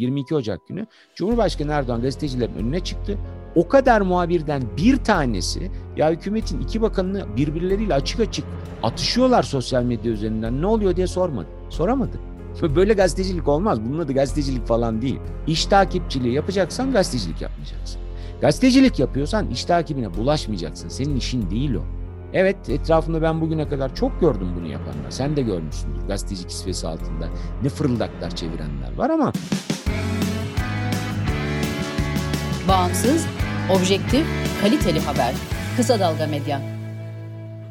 22 Ocak günü Cumhurbaşkanı Erdoğan gazetecilerin önüne çıktı. O kadar muhabirden bir tanesi ya hükümetin iki bakanını birbirleriyle açık açık atışıyorlar sosyal medya üzerinden ne oluyor diye sormadı. Soramadı. Böyle gazetecilik olmaz. Bunun adı gazetecilik falan değil. İş takipçiliği yapacaksan gazetecilik yapmayacaksın. Gazetecilik yapıyorsan iş takibine bulaşmayacaksın. Senin işin değil o. Evet etrafımda ben bugüne kadar çok gördüm bunu yapanlar. Sen de görmüşsündür gazeteci kisvesi altında ne fırıldaklar çevirenler var ama... Bağımsız, objektif, kaliteli haber. Kısa Dalga Medya.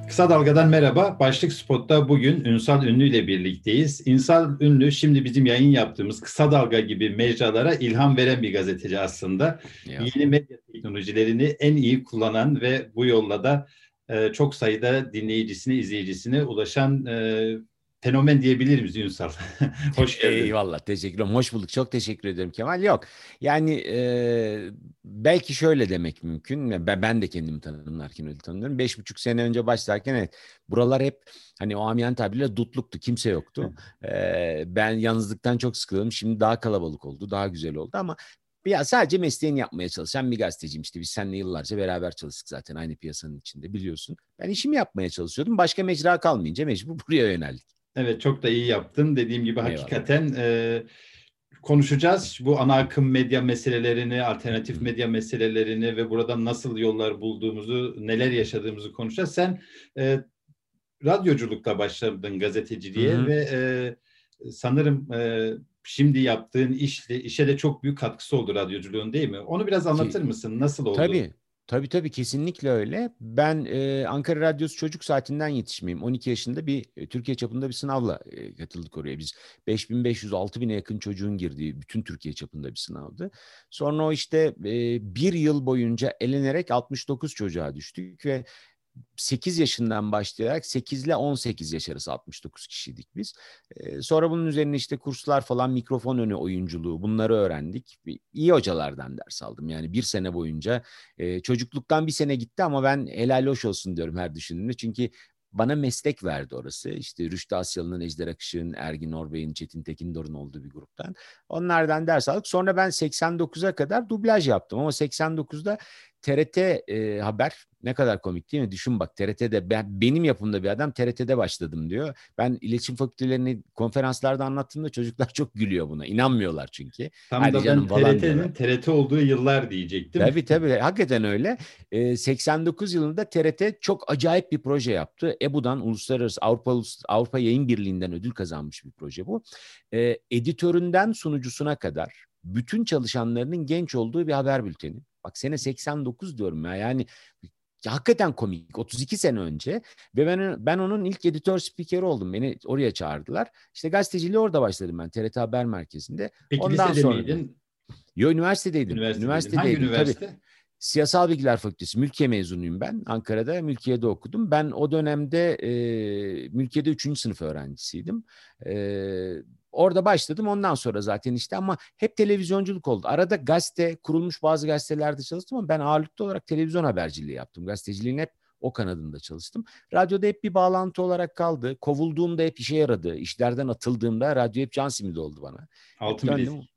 Kısa Dalga'dan merhaba. Başlık Spot'ta bugün Ünsal Ünlü ile birlikteyiz. Ünsal Ünlü şimdi bizim yayın yaptığımız Kısa Dalga gibi mecralara ilham veren bir gazeteci aslında. Ya. Yeni medya teknolojilerini en iyi kullanan ve bu yolla da e, çok sayıda dinleyicisine, izleyicisine ulaşan e, fenomen diyebilir miyiz Ünsal? Hoş geldin. Eyvallah teşekkür ederim. Hoş bulduk. Çok teşekkür ederim Kemal. Yok yani e, belki şöyle demek mümkün. Ben, ben de kendimi tanımlarken öyle tanımlıyorum. Beş buçuk sene önce başlarken evet buralar hep hani o amyan tabirle dutluktu. Kimse yoktu. E, ben yalnızlıktan çok sıkıldım. Şimdi daha kalabalık oldu. Daha güzel oldu ama ya sadece mesleğini yapmaya çalışan bir gazeteciyim işte. Biz seninle yıllarca beraber çalıştık zaten aynı piyasanın içinde biliyorsun. Ben işimi yapmaya çalışıyordum. Başka mecra kalmayınca mecbur buraya yöneldik. Evet çok da iyi yaptın. Dediğim gibi Eyvallah. hakikaten e, konuşacağız. Bu ana akım medya meselelerini, alternatif medya meselelerini ve buradan nasıl yollar bulduğumuzu, neler yaşadığımızı konuşacağız. Sen e, radyoculukla başladın gazeteciliğe Hı-hı. ve e, sanırım e, şimdi yaptığın işle, işe de çok büyük katkısı oldu radyoculuğun değil mi? Onu biraz anlatır mısın? Nasıl oldu? Tabii. Tabii tabii kesinlikle öyle. Ben e, Ankara Radyosu çocuk saatinden yetişmeyeyim. 12 yaşında bir e, Türkiye çapında bir sınavla e, katıldık oraya. Biz 5500-6000'e yakın çocuğun girdiği bütün Türkiye çapında bir sınavdı. Sonra o işte e, bir yıl boyunca elenerek 69 çocuğa düştük ve 8 yaşından başlayarak 8 ile 18 yaş arası 69 kişiydik biz. Ee, sonra bunun üzerine işte kurslar falan mikrofon önü oyunculuğu bunları öğrendik. İyi hocalardan ders aldım. Yani bir sene boyunca e, çocukluktan bir sene gitti ama ben helal hoş olsun diyorum her düşündüğümde. Çünkü bana meslek verdi orası. İşte Rüştü Asyalı'nın, Ejder Akışık'ın, Ergin Orbey'in, Çetin Tekindor'un olduğu bir gruptan. Onlardan ders aldık. Sonra ben 89'a kadar dublaj yaptım ama 89'da TRT e, haber ne kadar komik değil mi? Düşün bak TRT'de ben, benim yapımda bir adam TRT'de başladım diyor. Ben iletişim fakültelerini konferanslarda anlattığımda çocuklar çok gülüyor buna. İnanmıyorlar çünkü. Tam Hadi da canım, ben TRT'nin TRT olduğu yıllar diyecektim. Tabii tabii hakikaten öyle. E, 89 yılında TRT çok acayip bir proje yaptı. EBU'dan Uluslararası Avrupa Avrupa Yayın Birliği'nden ödül kazanmış bir proje bu. E, editöründen sunucusuna kadar bütün çalışanlarının genç olduğu bir haber bülteni. Bak sene 89 diyorum ya yani ya hakikaten komik. 32 sene önce ve ben ben onun ilk editör spikeri oldum. Beni oraya çağırdılar. İşte gazeteciliği orada başladım ben TRT Haber Merkezi'nde. Peki Ondan lisede sonra miydin? Yo üniversitedeydim. Üniversitedeydim. üniversitedeydim. Hangi üniversite? Tabii. Siyasal Bilgiler Fakültesi, Mülkiye mezunuyum ben. Ankara'da, Mülkiye'de okudum. Ben o dönemde e, Mülkiye'de 3. sınıf öğrencisiydim. E, Orada başladım ondan sonra zaten işte ama hep televizyonculuk oldu. Arada gazete, kurulmuş bazı gazetelerde çalıştım ama ben ağırlıklı olarak televizyon haberciliği yaptım. Gazeteciliğin hep o kanadında çalıştım. Radyoda hep bir bağlantı olarak kaldı. Kovulduğumda hep işe yaradı. İşlerden atıldığımda radyo hep can simidi oldu bana. Altın bilezik.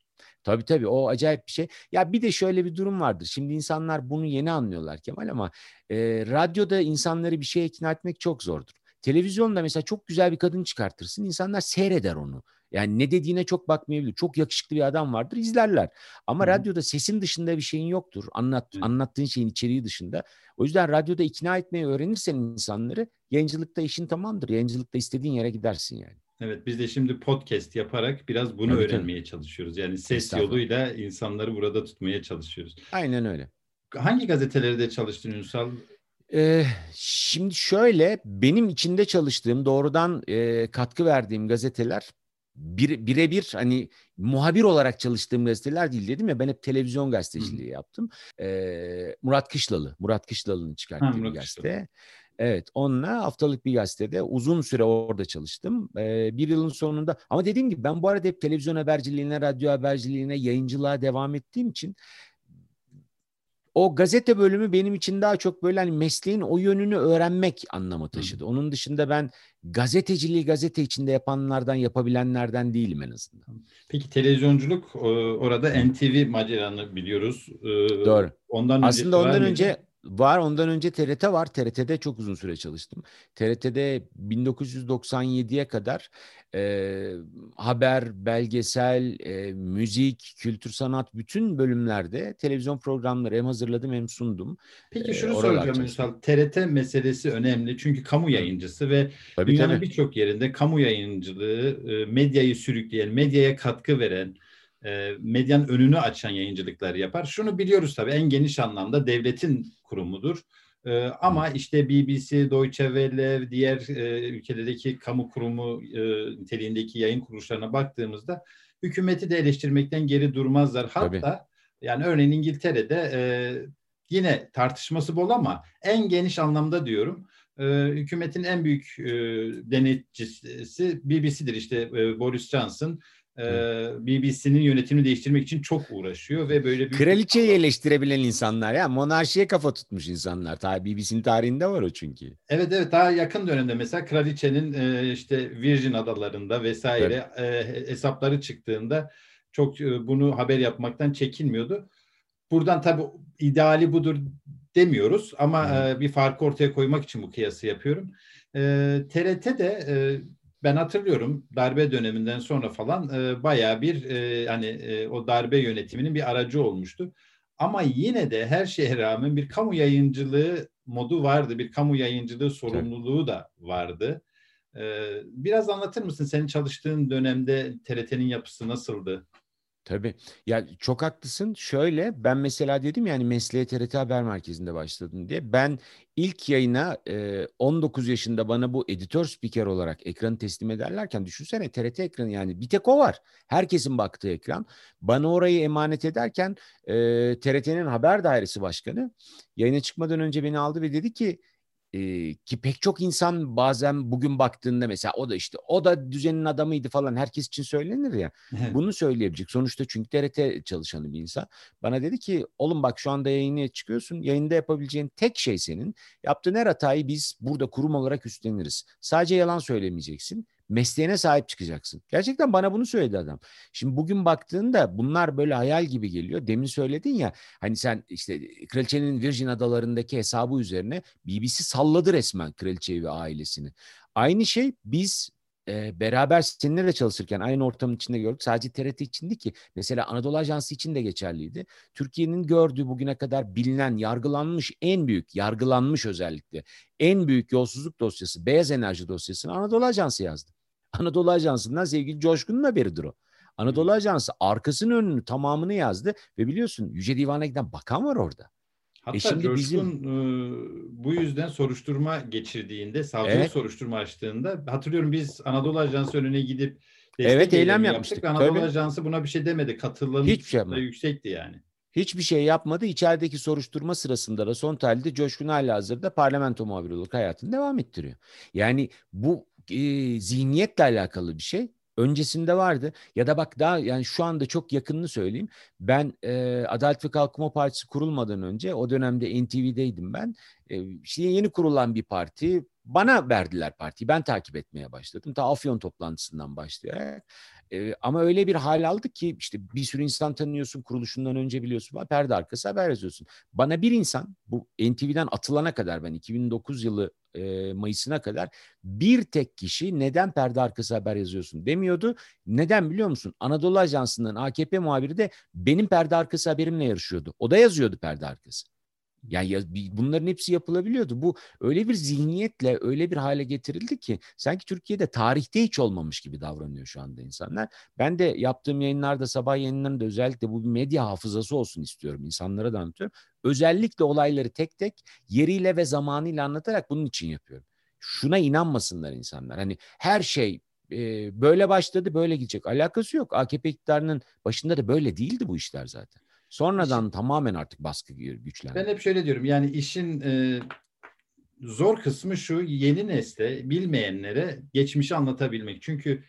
Tabii tabii o acayip bir şey. Ya bir de şöyle bir durum vardır. Şimdi insanlar bunu yeni anlıyorlar Kemal ama e, radyoda insanları bir şeye ikna etmek çok zordur. Televizyonda mesela çok güzel bir kadın çıkartırsın. insanlar seyreder onu. Yani ne dediğine çok bakmayabilir. Çok yakışıklı bir adam vardır izlerler. Ama Hı. radyoda sesin dışında bir şeyin yoktur. Anlat, Hı. Anlattığın şeyin içeriği dışında. O yüzden radyoda ikna etmeyi öğrenirsen insanları yayıncılıkta işin tamamdır. Yayıncılıkta istediğin yere gidersin yani. Evet biz de şimdi podcast yaparak biraz bunu evet, öğrenmeye evet. çalışıyoruz. Yani ses yoluyla insanları burada tutmaya çalışıyoruz. Aynen öyle. Hangi gazetelerde çalıştın Ünsal? Ee, şimdi şöyle benim içinde çalıştığım doğrudan e, katkı verdiğim gazeteler bir, birebir hani muhabir olarak çalıştığım gazeteler değil dedim ya ben hep televizyon gazeteciliği Hı. yaptım. Ee, Murat Kışlalı, Murat Kışlalı'nın çıkarttığı ha, bir gazete. Kışlalı. Evet onunla haftalık bir gazetede uzun süre orada çalıştım. Ee, bir yılın sonunda ama dediğim gibi ben bu arada hep televizyon haberciliğine, radyo haberciliğine, yayıncılığa devam ettiğim için o gazete bölümü benim için daha çok böyle hani mesleğin o yönünü öğrenmek anlamı taşıdı. Hı. Onun dışında ben gazeteciliği gazete içinde yapanlardan yapabilenlerden değilim en azından. Peki televizyonculuk e, orada NTV maceranı biliyoruz. E, Doğru. Ondan Aslında ondan önce Var ondan önce TRT var. TRT'de çok uzun süre çalıştım. TRT'de 1997'ye kadar e, haber, belgesel, e, müzik, kültür sanat bütün bölümlerde televizyon programları hem hazırladım hem sundum. Peki şunu e, soracağım Ünsal. TRT meselesi önemli çünkü kamu yayıncısı ve tabii, dünyanın birçok yerinde kamu yayıncılığı medyayı sürükleyen, medyaya katkı veren, e, medyanın önünü açan yayıncılıklar yapar. Şunu biliyoruz tabii en geniş anlamda devletin kurumudur. E, ama işte BBC, Deutsche Welle, diğer e, ülkelerdeki kamu kurumu e, niteliğindeki yayın kuruluşlarına baktığımızda hükümeti de eleştirmekten geri durmazlar. Hatta tabii. yani örneğin İngiltere'de e, yine tartışması bol ama en geniş anlamda diyorum e, hükümetin en büyük e, denetçisi BBC'dir işte e, Boris Johnson BBC'nin yönetimini değiştirmek için çok uğraşıyor ve böyle bir kraliçeyi eleştirebilen insanlar ya monarşiye kafa tutmuş insanlar. Ta BBC'nin tarihinde var o çünkü. Evet evet daha yakın dönemde mesela kraliçenin işte Virgin adalarında vesaire evet. hesapları çıktığında çok bunu haber yapmaktan çekinmiyordu. Buradan tabii ideali budur demiyoruz ama hmm. bir farkı ortaya koymak için bu kıyası yapıyorum. TRT de ben hatırlıyorum darbe döneminden sonra falan e, bayağı bir e, hani e, o darbe yönetiminin bir aracı olmuştu. Ama yine de her şeye rağmen bir kamu yayıncılığı modu vardı, bir kamu yayıncılığı sorumluluğu da vardı. E, biraz anlatır mısın senin çalıştığın dönemde TRT'nin yapısı nasıldı? Tabii. Ya çok haklısın. Şöyle ben mesela dedim yani mesleğe TRT Haber Merkezi'nde başladım diye. Ben ilk yayına e, 19 yaşında bana bu editör spiker olarak ekranı teslim ederlerken düşünsene TRT ekranı yani bir tek o var. Herkesin baktığı ekran. Bana orayı emanet ederken e, TRT'nin haber dairesi başkanı yayına çıkmadan önce beni aldı ve dedi ki e, ki pek çok insan bazen bugün baktığında mesela o da işte o da düzenin adamıydı falan herkes için söylenir ya. Bunu söyleyebilecek. Sonuçta çünkü TRT çalışanı bir insan. Bana dedi ki oğlum bak şu anda yayına çıkıyorsun. Yayında yapabileceğin tek şey senin. Yaptığın her hatayı biz burada kurum olarak üstleniriz. Sadece yalan söylemeyeceksin mesleğine sahip çıkacaksın. Gerçekten bana bunu söyledi adam. Şimdi bugün baktığında bunlar böyle hayal gibi geliyor. Demin söyledin ya hani sen işte kraliçenin Virgin Adaları'ndaki hesabı üzerine BBC salladı resmen kraliçeyi ve ailesini. Aynı şey biz e, beraber seninle de çalışırken aynı ortamın içinde gördük. Sadece TRT için değil ki. Mesela Anadolu Ajansı için de geçerliydi. Türkiye'nin gördüğü bugüne kadar bilinen, yargılanmış en büyük, yargılanmış özellikle en büyük yolsuzluk dosyası, beyaz enerji dosyasını Anadolu Ajansı yazdı. Anadolu Ajansı'ndan sevgili Coşkun'un haberidir o. Anadolu Ajansı arkasının önünü tamamını yazdı ve biliyorsun Yüce Divan'a giden bakan var orada. Hatta e şimdi Coşkun bizim... e, bu yüzden soruşturma geçirdiğinde, savcılık evet. soruşturma açtığında hatırlıyorum biz Anadolu Ajansı önüne gidip evet eylem yapmıştık. Yaptık. Anadolu Tabii. Ajansı buna bir şey demedi. Katılım Hiçbir şey da yüksekti yani. Hiçbir şey yapmadı. İçerideki soruşturma sırasında da son tahlilde Coşkun hala hazırda parlamento muhabiri olarak hayatını devam ettiriyor. Yani bu e, zihniyetle alakalı bir şey. Öncesinde vardı ya da bak daha yani şu anda çok yakınını söyleyeyim. Ben e, Adalet ve Kalkınma Partisi kurulmadan önce o dönemde NTV'deydim ben. E, işte yeni kurulan bir parti bana verdiler partiyi. Ben takip etmeye başladım. Ta Afyon toplantısından başlayarak. E, ama öyle bir hal aldık ki işte bir sürü insan tanıyorsun kuruluşundan önce biliyorsun perde arkası haber yazıyorsun. Bana bir insan bu NTV'den atılana kadar ben 2009 yılı e, Mayıs'ına kadar bir tek kişi neden perde arkası haber yazıyorsun demiyordu. Neden biliyor musun? Anadolu Ajansı'nın AKP muhabiri de benim perde arkası haberimle yarışıyordu. O da yazıyordu perde arkası. Yani bunların hepsi yapılabiliyordu. Bu öyle bir zihniyetle öyle bir hale getirildi ki sanki Türkiye'de tarihte hiç olmamış gibi davranıyor şu anda insanlar. Ben de yaptığım yayınlarda sabah yayınlarında özellikle bu bir medya hafızası olsun istiyorum. İnsanlara da anlatıyorum. Özellikle olayları tek tek yeriyle ve zamanıyla anlatarak bunun için yapıyorum. Şuna inanmasınlar insanlar. Hani her şey e, böyle başladı böyle gidecek. Alakası yok. AKP iktidarının başında da böyle değildi bu işler zaten. Sonradan İşin, tamamen artık baskı güçlendi. Ben hep şöyle diyorum yani işin e, zor kısmı şu yeni nesle bilmeyenlere geçmişi anlatabilmek. Çünkü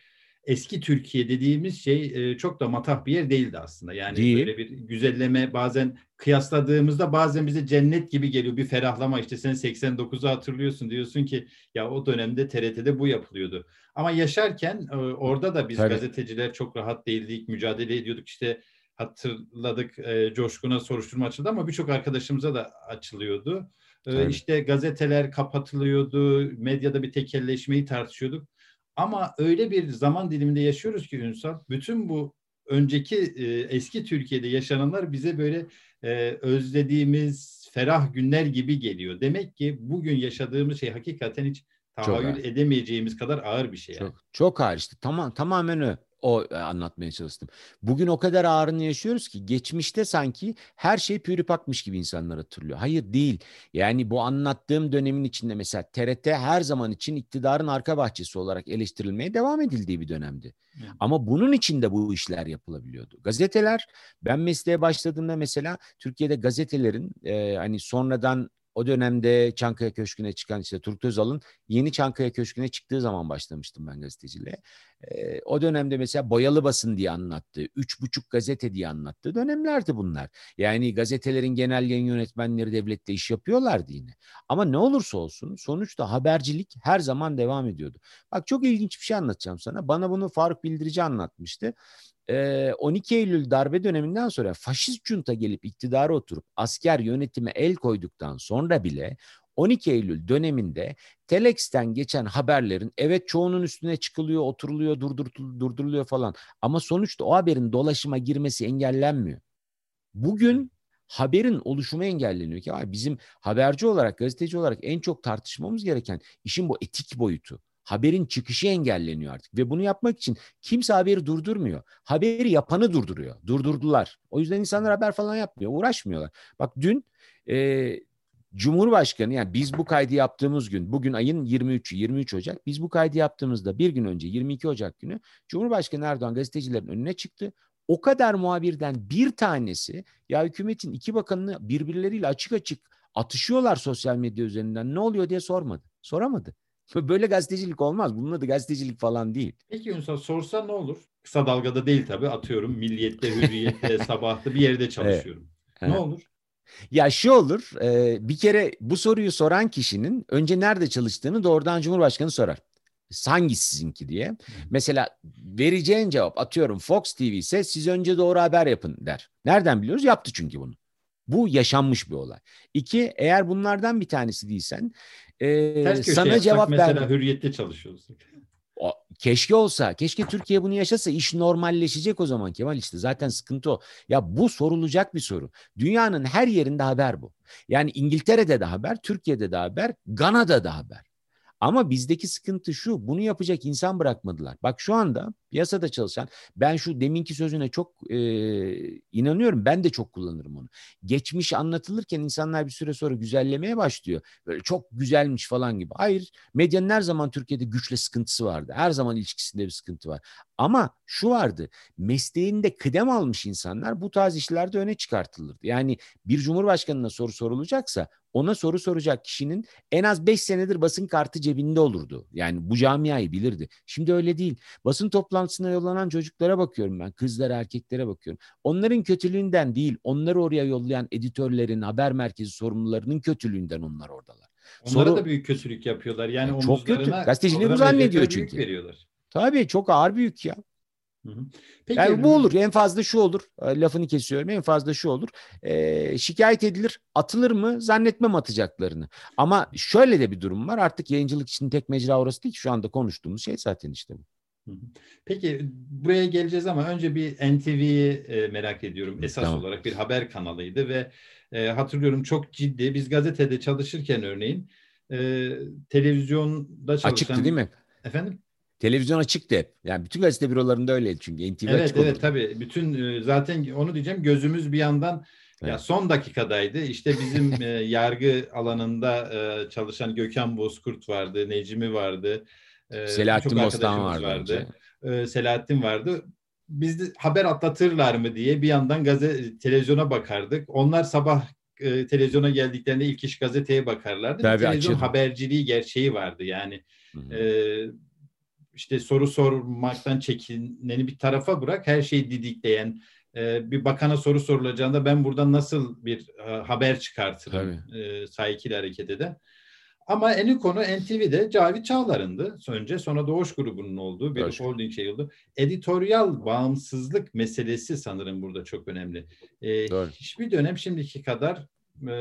eski Türkiye dediğimiz şey e, çok da matah bir yer değildi aslında. Yani Değil. böyle bir güzelleme bazen kıyasladığımızda bazen bize cennet gibi geliyor. Bir ferahlama işte sen 89'u hatırlıyorsun diyorsun ki ya o dönemde TRT'de bu yapılıyordu. Ama yaşarken e, orada da biz Tabii. gazeteciler çok rahat değildik, mücadele ediyorduk işte hatırladık e, Coşkun'a soruşturma açıldı ama birçok arkadaşımıza da açılıyordu. E, işte gazeteler kapatılıyordu, medyada bir tekelleşmeyi tartışıyorduk. Ama öyle bir zaman diliminde yaşıyoruz ki Ünsal, bütün bu önceki e, eski Türkiye'de yaşananlar bize böyle e, özlediğimiz ferah günler gibi geliyor. Demek ki bugün yaşadığımız şey hakikaten hiç tahayyül edemeyeceğimiz kadar ağır bir şey. Yani. Çok, çok ağır işte. Tamam, tamamen öyle o e, anlatmaya çalıştım. Bugün o kadar ağrını yaşıyoruz ki geçmişte sanki her şey pürüpakmış gibi insanlar hatırlıyor. Hayır değil. Yani bu anlattığım dönemin içinde mesela TRT her zaman için iktidarın arka bahçesi olarak eleştirilmeye devam edildiği bir dönemdi. Hı. Ama bunun içinde bu işler yapılabiliyordu. Gazeteler ben mesleğe başladığımda mesela Türkiye'de gazetelerin e, hani sonradan o dönemde Çankaya Köşkü'ne çıkan işte Turgut Özal'ın yeni Çankaya Köşkü'ne çıktığı zaman başlamıştım ben gazeteciliğe. E, o dönemde mesela boyalı basın diye anlattığı, üç buçuk gazete diye anlattığı dönemlerdi bunlar. Yani gazetelerin genel yayın yönetmenleri devlette iş yapıyorlardı yine. Ama ne olursa olsun sonuçta habercilik her zaman devam ediyordu. Bak çok ilginç bir şey anlatacağım sana. Bana bunu Faruk Bildirici anlatmıştı. 12 Eylül darbe döneminden sonra faşist junta gelip iktidara oturup asker yönetime el koyduktan sonra bile 12 Eylül döneminde Telex'ten geçen haberlerin evet çoğunun üstüne çıkılıyor, oturuluyor, durduruluyor falan. Ama sonuçta o haberin dolaşıma girmesi engellenmiyor. Bugün haberin oluşumu engelleniyor ki bizim haberci olarak, gazeteci olarak en çok tartışmamız gereken işin bu etik boyutu haberin çıkışı engelleniyor artık ve bunu yapmak için kimse haberi durdurmuyor. Haberi yapanı durduruyor. Durdurdular. O yüzden insanlar haber falan yapmıyor. Uğraşmıyorlar. Bak dün e, Cumhurbaşkanı yani biz bu kaydı yaptığımız gün bugün ayın 23'ü 23 Ocak biz bu kaydı yaptığımızda bir gün önce 22 Ocak günü Cumhurbaşkanı Erdoğan gazetecilerin önüne çıktı. O kadar muhabirden bir tanesi ya hükümetin iki bakanını birbirleriyle açık açık atışıyorlar sosyal medya üzerinden ne oluyor diye sormadı. Soramadı. Böyle gazetecilik olmaz. Bunun adı gazetecilik falan değil. Peki Ünsal sorsa ne olur? Kısa dalgada değil tabii atıyorum. Milliyette, hürriyette, sabahta bir yerde çalışıyorum. Evet. Ne olur? Ya şu olur, e, bir kere bu soruyu soran kişinin önce nerede çalıştığını doğrudan Cumhurbaşkanı sorar. Hangisi sizinki diye. Mesela vereceğin cevap atıyorum Fox TV ise siz önce doğru haber yapın der. Nereden biliyoruz? Yaptı çünkü bunu. Bu yaşanmış bir olay. İki, eğer bunlardan bir tanesi değilsen e, Ters sana cevap mesela ver. hürriyette çalışıyoruz. O, keşke olsa. Keşke Türkiye bunu yaşasa. iş normalleşecek o zaman Kemal işte. Zaten sıkıntı o. Ya bu sorulacak bir soru. Dünyanın her yerinde haber bu. Yani İngiltere'de de haber, Türkiye'de de haber, Gana'da da haber. Ama bizdeki sıkıntı şu, bunu yapacak insan bırakmadılar. Bak şu anda piyasada çalışan, ben şu deminki sözüne çok e, inanıyorum, ben de çok kullanırım onu. Geçmiş anlatılırken insanlar bir süre sonra güzellemeye başlıyor. Böyle çok güzelmiş falan gibi. Hayır, medyanın her zaman Türkiye'de güçle sıkıntısı vardı. Her zaman ilişkisinde bir sıkıntı var. Ama şu vardı, mesleğinde kıdem almış insanlar bu tarz işlerde öne çıkartılırdı. Yani bir cumhurbaşkanına soru sorulacaksa ona soru soracak kişinin en az 5 senedir basın kartı cebinde olurdu. Yani bu camiayı bilirdi. Şimdi öyle değil. Basın toplantısına yollanan çocuklara bakıyorum ben. Kızlara, erkeklere bakıyorum. Onların kötülüğünden değil, onları oraya yollayan editörlerin, haber merkezi sorumlularının kötülüğünden onlar oradalar. Onlara Soru, da büyük kötülük yapıyorlar. Yani çok kötü. Gazeteciliği bu zannediyor çünkü. Veriyorlar. Tabii çok ağır büyük ya. Peki, yani bu olur. En fazla şu olur. E, lafını kesiyorum. En fazla şu olur. E, şikayet edilir. Atılır mı? Zannetmem atacaklarını. Ama şöyle de bir durum var. Artık yayıncılık için tek mecra orası değil. Şu anda konuştuğumuz şey zaten işte bu. Peki buraya geleceğiz ama önce bir NTV'yi e, merak ediyorum. Esas tamam. olarak bir haber kanalıydı ve e, hatırlıyorum çok ciddi. Biz gazetede çalışırken örneğin e, televizyonda çalışan... Açıktı değil mi? Efendim? Televizyon açıktı hep. Yani bütün gazete bürolarında öyleydi çünkü. NTV evet açık evet olurdu. tabii. Bütün zaten onu diyeceğim gözümüz bir yandan evet. ya son dakikadaydı. İşte bizim yargı alanında çalışan Gökhan Bozkurt vardı, Necmi vardı. Selahattin Bostan vardı. vardı. Selahattin vardı. Biz de haber atlatırlar mı diye bir yandan gazete televizyona bakardık. Onlar sabah e, televizyona geldiklerinde ilk iş gazeteye bakarlardı. Tabii, televizyon açıldı. haberciliği gerçeği vardı yani. Hı hı. E, işte soru sormaktan çekineni bir tarafa bırak. Her şeyi didikleyen, e, bir bakana soru sorulacağında ben buradan nasıl bir e, haber çıkartırım e, sahikiyle hareket eden. Ama en konu NTV'de Cavit Çağlar'ındı. Önce sonra Doğuş grubunun olduğu bir Doğuş. holding şey oldu. Editoryal bağımsızlık meselesi sanırım burada çok önemli. Ee, hiçbir dönem şimdiki kadar e,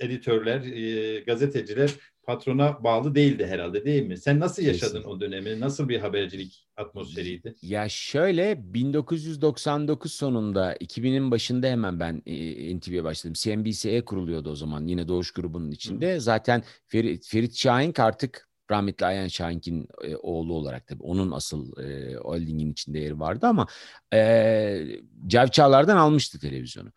editörler, e, gazeteciler patrona bağlı değildi herhalde değil mi? Sen nasıl yaşadın Kesin. o dönemi? Nasıl bir habercilik atmosferiydi? Ya şöyle 1999 sonunda 2000'in başında hemen ben e, NTV'ye başladım. CNBC'ye kuruluyordu o zaman yine Doğuş grubunun içinde. Hı. Zaten Ferit, Ferit Şahin artık rahmetli Ayhan Şahink'in e, oğlu olarak tabii onun asıl e, holdingin içinde yeri vardı ama e, Cavçağlar'dan almıştı televizyonu.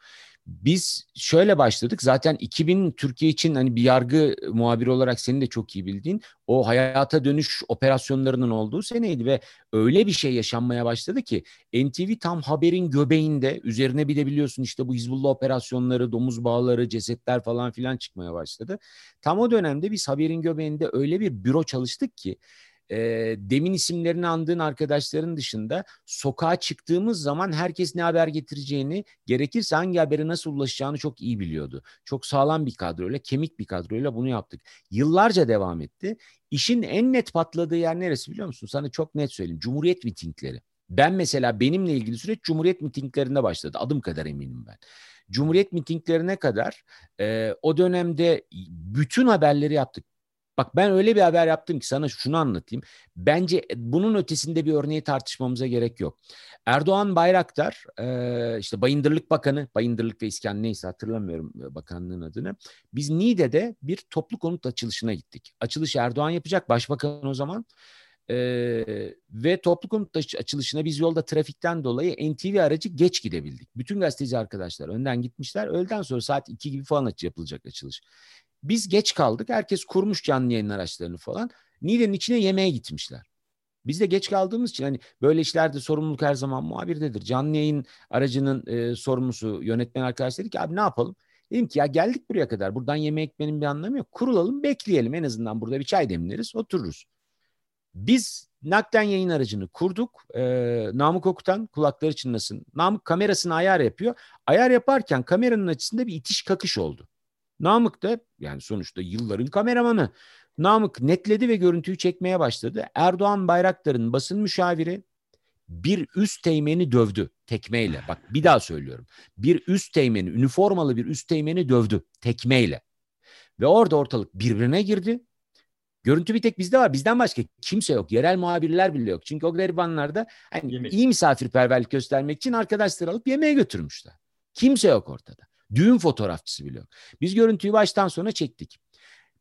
Biz şöyle başladık. Zaten 2000 Türkiye için hani bir yargı muhabiri olarak senin de çok iyi bildiğin o hayata dönüş operasyonlarının olduğu seneydi ve öyle bir şey yaşanmaya başladı ki NTV tam haberin göbeğinde üzerine bir de biliyorsun işte bu Hizbullah operasyonları, domuz bağları, cesetler falan filan çıkmaya başladı. Tam o dönemde biz haberin göbeğinde öyle bir büro çalıştık ki e, demin isimlerini andığın arkadaşların dışında sokağa çıktığımız zaman herkes ne haber getireceğini gerekirse hangi habere nasıl ulaşacağını çok iyi biliyordu. Çok sağlam bir kadroyla, kemik bir kadroyla bunu yaptık. Yıllarca devam etti. İşin en net patladığı yer neresi biliyor musun? Sana çok net söyleyeyim. Cumhuriyet mitingleri. Ben mesela benimle ilgili süreç Cumhuriyet mitinglerinde başladı. Adım kadar eminim ben. Cumhuriyet mitinglerine kadar e, o dönemde bütün haberleri yaptık. Bak ben öyle bir haber yaptım ki sana şunu anlatayım. Bence bunun ötesinde bir örneği tartışmamıza gerek yok. Erdoğan Bayraktar işte Bayındırlık Bakanı, Bayındırlık ve İskan neyse hatırlamıyorum bakanlığın adını. Biz Niğde'de bir toplu konut açılışına gittik. Açılış Erdoğan yapacak başbakan o zaman. Ve toplu konut açılışına biz yolda trafikten dolayı NTV aracı geç gidebildik. Bütün gazeteci arkadaşlar önden gitmişler. Öğleden sonra saat 2 gibi falan yapılacak açılış. Biz geç kaldık. Herkes kurmuş canlı yayın araçlarını falan. Niğde'nin içine yemeğe gitmişler. Biz de geç kaldığımız için hani böyle işlerde sorumluluk her zaman muhabirdedir. Canlı yayın aracının e, sorumlusu yönetmen arkadaş dedi ki abi ne yapalım? Dedim ki ya geldik buraya kadar. Buradan yemeğe gitmenin bir anlamı yok. Kurulalım bekleyelim. En azından burada bir çay demleriz otururuz. Biz nakden yayın aracını kurduk. E, Namık Okutan kulakları çınlasın. Namık kamerasını ayar yapıyor. Ayar yaparken kameranın açısında bir itiş kakış oldu. Namık da yani sonuçta yılların kameramanı. Namık netledi ve görüntüyü çekmeye başladı. Erdoğan Bayraktar'ın basın müşaviri bir üst teğmeni dövdü tekmeyle. Bak bir daha söylüyorum. Bir üst teğmeni, üniformalı bir üst teğmeni dövdü tekmeyle. Ve orada ortalık birbirine girdi. Görüntü bir tek bizde var. Bizden başka kimse yok. Yerel muhabirler bile yok. Çünkü o garibanlarda hani Yemek. iyi misafirperverlik göstermek için arkadaşlar alıp yemeğe götürmüşler. Kimse yok ortada. Düğün fotoğrafçısı bile yok. Biz görüntüyü baştan sona çektik.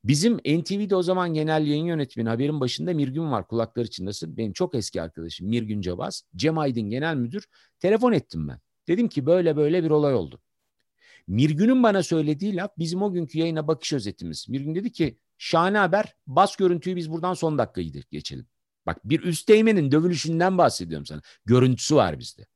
Bizim NTV'de o zaman genel yayın yönetmeni haberin başında Mirgün var kulakları içindesin. Benim çok eski arkadaşım Mirgün Cabaz. Cem Aydın genel müdür. Telefon ettim ben. Dedim ki böyle böyle bir olay oldu. Mirgün'ün bana söylediği laf bizim o günkü yayına bakış özetimiz. Mirgün dedi ki şahane haber bas görüntüyü biz buradan son dakikayı geçelim. Bak bir üst değmenin dövülüşünden bahsediyorum sana. Görüntüsü var bizde.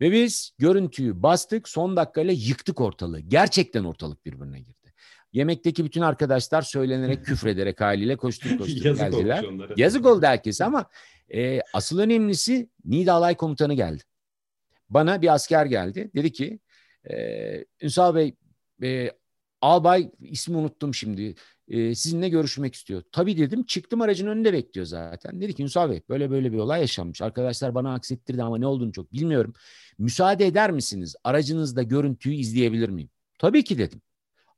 Ve biz görüntüyü bastık son dakikayla yıktık ortalığı. Gerçekten ortalık birbirine girdi. Yemekteki bütün arkadaşlar söylenerek küfrederek haliyle koştuk koştuk Yazık geldiler. Yazık oldu herkese ama e, asıl önemlisi Nida Alay Komutanı geldi. Bana bir asker geldi. Dedi ki e, Ünsal Bey e, albay ismi unuttum şimdi e, sizinle görüşmek istiyor. Tabii dedim çıktım aracın önünde bekliyor zaten. Dedi ki Ünsal Bey böyle böyle bir olay yaşanmış. Arkadaşlar bana aksettirdi ama ne olduğunu çok bilmiyorum. Müsaade eder misiniz? Aracınızda görüntüyü izleyebilir miyim? Tabii ki dedim.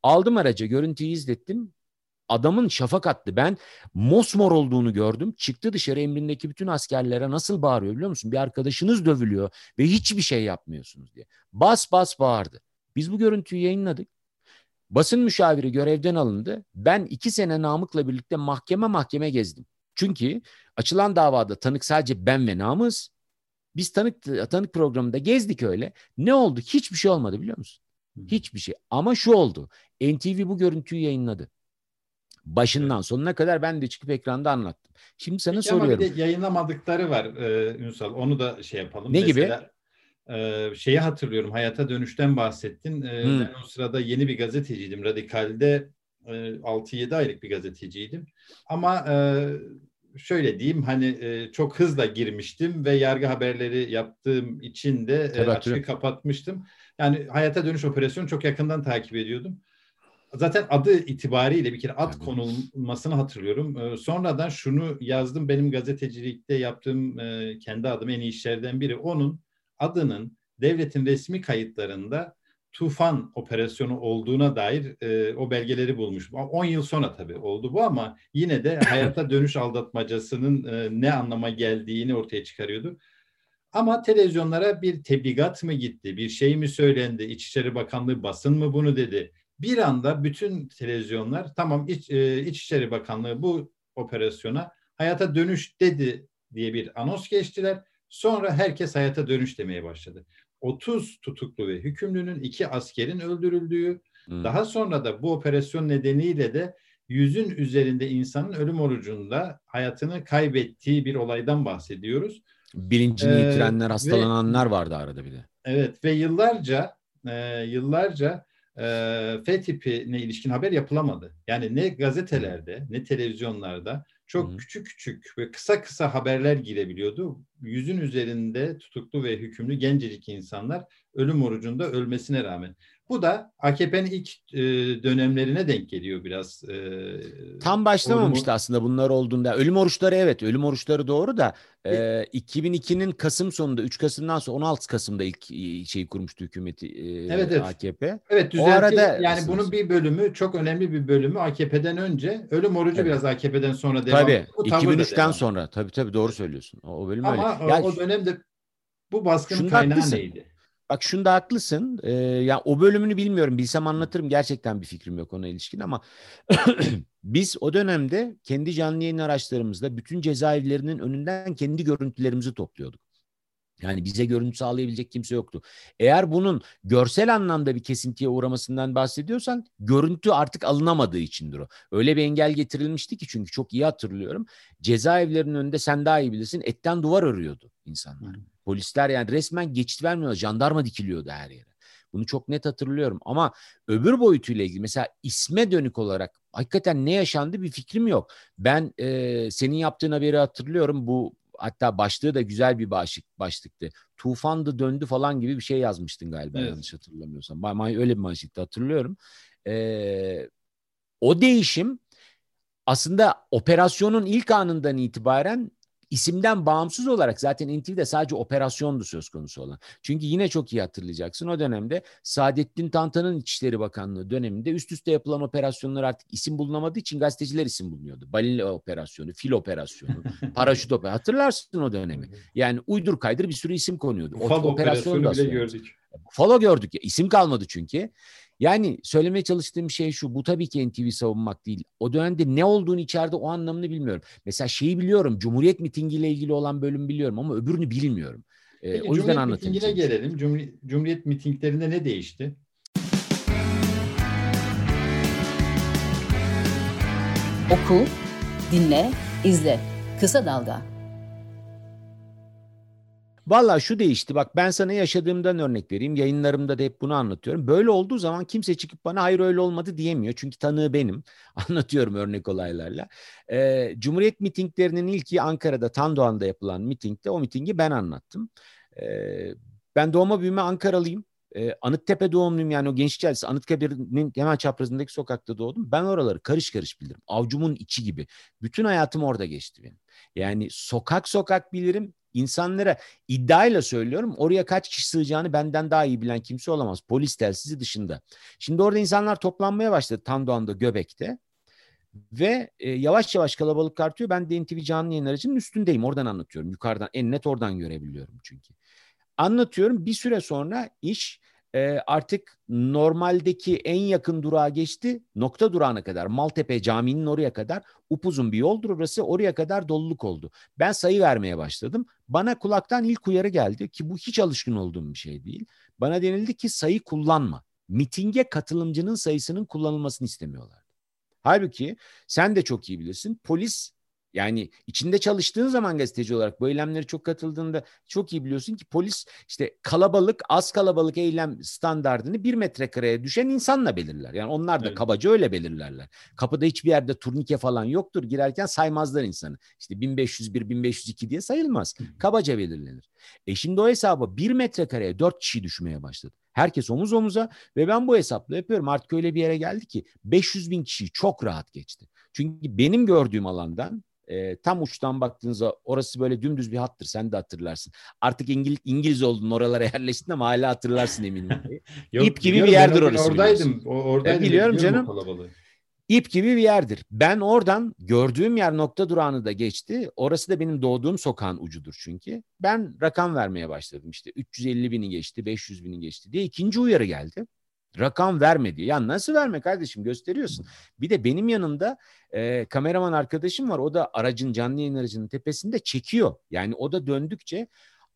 Aldım aracı görüntüyü izlettim. Adamın şafak attı. Ben mosmor olduğunu gördüm. Çıktı dışarı emrindeki bütün askerlere nasıl bağırıyor biliyor musun? Bir arkadaşınız dövülüyor ve hiçbir şey yapmıyorsunuz diye. Bas bas bağırdı. Biz bu görüntüyü yayınladık. Basın müşaviri görevden alındı. Ben iki sene Namık'la birlikte mahkeme mahkeme gezdim. Çünkü açılan davada tanık sadece ben ve Namız. Biz tanık tanık programında gezdik öyle. Ne oldu? Hiçbir şey olmadı biliyor musun? Hiçbir şey. Ama şu oldu. NTV bu görüntüyü yayınladı. Başından sonuna kadar ben de çıkıp ekranda anlattım. Şimdi sana Peki soruyorum. Ama bir de yayınlamadıkları var e, Ünsal. Onu da şey yapalım. Ne Mesela, gibi? Şeyi hatırlıyorum hayata dönüşten bahsettin. Hmm. Ben o sırada yeni bir gazeteciydim. Radikal'de e, 6-7 aylık bir gazeteciydim. Ama e, şöyle diyeyim hani e, çok hızla girmiştim ve yargı haberleri yaptığım için de e, açığı kapatmıştım. Yani hayata dönüş operasyonu çok yakından takip ediyordum. Zaten adı itibariyle bir kere ad konulmasını hatırlıyorum. E, sonradan şunu yazdım benim gazetecilikte yaptığım e, kendi adım en iyi işlerden biri. Onun adının devletin resmi kayıtlarında Tufan operasyonu olduğuna dair e, o belgeleri bulmuşum. 10 yıl sonra tabii oldu bu ama yine de hayata dönüş aldatmacasının e, ne anlama geldiğini ortaya çıkarıyordu. Ama televizyonlara bir tebligat mı gitti, bir şey mi söylendi, İçişleri Bakanlığı basın mı bunu dedi. Bir anda bütün televizyonlar tamam İç, e, İçişleri Bakanlığı bu operasyona hayata dönüş dedi diye bir anons geçtiler. Sonra herkes hayata dönüş demeye başladı. 30 tutuklu ve hükümlünün iki askerin öldürüldüğü, hmm. daha sonra da bu operasyon nedeniyle de yüzün üzerinde insanın ölüm orucunda hayatını kaybettiği bir olaydan bahsediyoruz. Bilincini ee, yitirenler, hastalananlar ve, vardı arada bir de. Evet ve yıllarca e, yıllarca e, F tipine ilişkin haber yapılamadı. Yani ne gazetelerde ne televizyonlarda çok Hı-hı. küçük küçük ve kısa kısa haberler girebiliyordu. Yüzün üzerinde tutuklu ve hükümlü gencecik insanlar ölüm orucunda ölmesine rağmen. Bu da AKP'nin ilk e, dönemlerine denk geliyor biraz. E, Tam başlamamıştı orumu... aslında bunlar olduğunda. Ölüm oruçları evet, ölüm oruçları doğru da e, 2002'nin Kasım sonunda 3 Kasım'dan sonra 16 Kasım'da ilk şeyi kurmuştu hükümeti e, evet, evet. AKP. Evet, düzeltti. O arada yani bunun bir bölümü çok önemli bir bölümü AKP'den önce, ölüm orucu evet. biraz AKP'den sonra devam. Tabii. 2003'ten sonra. Tabii tabii doğru söylüyorsun. O, o bölüm Ama öyle. Yani, o dönemde bu baskının kaynağı haklısın. neydi? Bak şunda haklısın. Ee, ya o bölümünü bilmiyorum. Bilsem anlatırım. Gerçekten bir fikrim yok ona ilişkin ama biz o dönemde kendi canlı yayın araçlarımızda bütün cezaevlerinin önünden kendi görüntülerimizi topluyorduk. Yani bize görüntü sağlayabilecek kimse yoktu. Eğer bunun görsel anlamda bir kesintiye uğramasından bahsediyorsan görüntü artık alınamadığı içindir o. Öyle bir engel getirilmişti ki çünkü çok iyi hatırlıyorum. Cezaevlerinin önünde sen daha iyi bilirsin etten duvar örüyordu insanlar. Hmm. Polisler yani resmen geçit vermiyorlar. Jandarma dikiliyordu her yere. Bunu çok net hatırlıyorum ama öbür boyutuyla ilgili mesela isme dönük olarak hakikaten ne yaşandı bir fikrim yok. Ben e, senin yaptığın haberi hatırlıyorum. Bu hatta başlığı da güzel bir başlık başlıktı. Tufandı döndü falan gibi bir şey yazmıştın galiba evet. yanlış hatırlamıyorsam. Ben öyle bir başlıkta hatırlıyorum. Ee, o değişim aslında operasyonun ilk anından itibaren isimden bağımsız olarak zaten NTV'de sadece operasyondu söz konusu olan. Çünkü yine çok iyi hatırlayacaksın o dönemde Saadettin Tantan'ın İçişleri Bakanlığı döneminde üst üste yapılan operasyonlar artık isim bulunamadığı için gazeteciler isim bulunuyordu. Balina operasyonu, fil operasyonu, paraşüt operasyonu hatırlarsın o dönemi. Yani uydur kaydır bir sürü isim konuyordu. O, operasyonu bile gördük. Follow gördük ya isim kalmadı çünkü. Yani söylemeye çalıştığım şey şu. Bu tabii ki NTV savunmak değil. O dönemde ne olduğunu içeride o anlamını bilmiyorum. Mesela şeyi biliyorum. Cumhuriyet mitingiyle ilgili olan bölüm biliyorum ama öbürünü bilmiyorum. Ee, Peki, o yüzden Cumhuriyet anlatayım. mitingine gelelim. Cumhuriyet, Cumhuriyet mitinglerinde ne değişti? Oku, dinle, izle. Kısa Dalga. Valla şu değişti bak ben sana yaşadığımdan örnek vereyim. Yayınlarımda da hep bunu anlatıyorum. Böyle olduğu zaman kimse çıkıp bana hayır öyle olmadı diyemiyor. Çünkü tanığı benim. Anlatıyorum örnek olaylarla. Ee, Cumhuriyet mitinglerinin ilki Ankara'da Tandoğan'da yapılan mitingde o mitingi ben anlattım. Ee, ben doğma büyüme Ankaralıyım. Ee, Anıttepe doğumluyum yani o gençlik caddesi Anıtkabir'in hemen çaprazındaki sokakta doğdum. Ben oraları karış karış bilirim. Avcumun içi gibi. Bütün hayatım orada geçti benim. Yani sokak sokak bilirim. İnsanlara iddiayla söylüyorum oraya kaç kişi sığacağını benden daha iyi bilen kimse olamaz. Polis telsizi dışında. Şimdi orada insanlar toplanmaya başladı Tandoğan'da Göbek'te. Ve e, yavaş yavaş kalabalık artıyor. Ben de NTV canlı yayın aracının üstündeyim. Oradan anlatıyorum. Yukarıdan en net oradan görebiliyorum çünkü. Anlatıyorum. Bir süre sonra iş e, artık normaldeki en yakın durağa geçti. Nokta durağına kadar Maltepe Camii'nin oraya kadar upuzun bir yoldur orası. Oraya kadar doluluk oldu. Ben sayı vermeye başladım. Bana kulaktan ilk uyarı geldi ki bu hiç alışkın olduğum bir şey değil. Bana denildi ki sayı kullanma. Mitinge katılımcının sayısının kullanılmasını istemiyorlar. Halbuki sen de çok iyi bilirsin. Polis Yani içinde çalıştığın zaman gazeteci olarak bu eylemlere çok katıldığında çok iyi biliyorsun ki polis işte kalabalık az kalabalık eylem standartını bir metrekareye düşen insanla belirler. Yani onlar da evet. kabaca öyle belirlerler. Kapıda hiçbir yerde turnike falan yoktur. Girerken saymazlar insanı. İşte 1501, 1502 diye sayılmaz. Kabaca belirlenir. E şimdi o hesabı bir metrekareye dört kişi düşmeye başladı. Herkes omuz omuza ve ben bu hesapla yapıyorum. Artık öyle bir yere geldi ki 500 bin kişiyi çok rahat geçti. Çünkü benim gördüğüm alandan e, tam uçtan baktığınızda orası böyle dümdüz bir hattır. Sen de hatırlarsın. Artık İngiliz, İngiliz oldun oralara yerleştin ama hala hatırlarsın eminim. Yok, İp gibi bir yerdir orası. Oradaydım. O, oradaydım. E, biliyorum canım. İp gibi bir yerdir. Ben oradan gördüğüm yer nokta durağını da geçti. Orası da benim doğduğum sokağın ucudur çünkü. Ben rakam vermeye başladım işte 350 bini geçti, 500 bini geçti diye ikinci uyarı geldi. Rakam vermedi. Ya nasıl verme kardeşim gösteriyorsun. Bir de benim yanımda e, kameraman arkadaşım var. O da aracın canlı yayın aracının tepesinde çekiyor. Yani o da döndükçe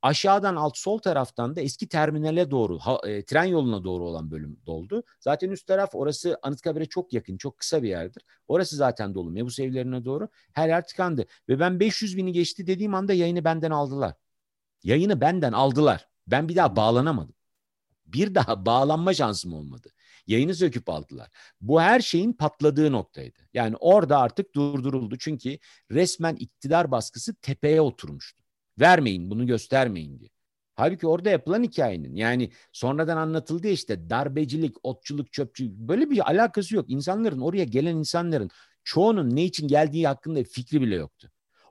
aşağıdan alt sol taraftan da eski terminale doğru ha, e, tren yoluna doğru olan bölüm doldu. Zaten üst taraf orası Anıtkabir'e çok yakın çok kısa bir yerdir. Orası zaten dolu Mebus evlerine doğru her yer tıkandı. Ve ben 500 bini geçti dediğim anda yayını benden aldılar. Yayını benden aldılar. Ben bir daha bağlanamadım bir daha bağlanma şansım olmadı. Yayını söküp aldılar. Bu her şeyin patladığı noktaydı. Yani orada artık durduruldu. Çünkü resmen iktidar baskısı tepeye oturmuştu. Vermeyin bunu göstermeyin diye. Halbuki orada yapılan hikayenin yani sonradan anlatıldı işte darbecilik, otçuluk, çöpçülük böyle bir alakası yok. İnsanların oraya gelen insanların çoğunun ne için geldiği hakkında fikri bile yoktu.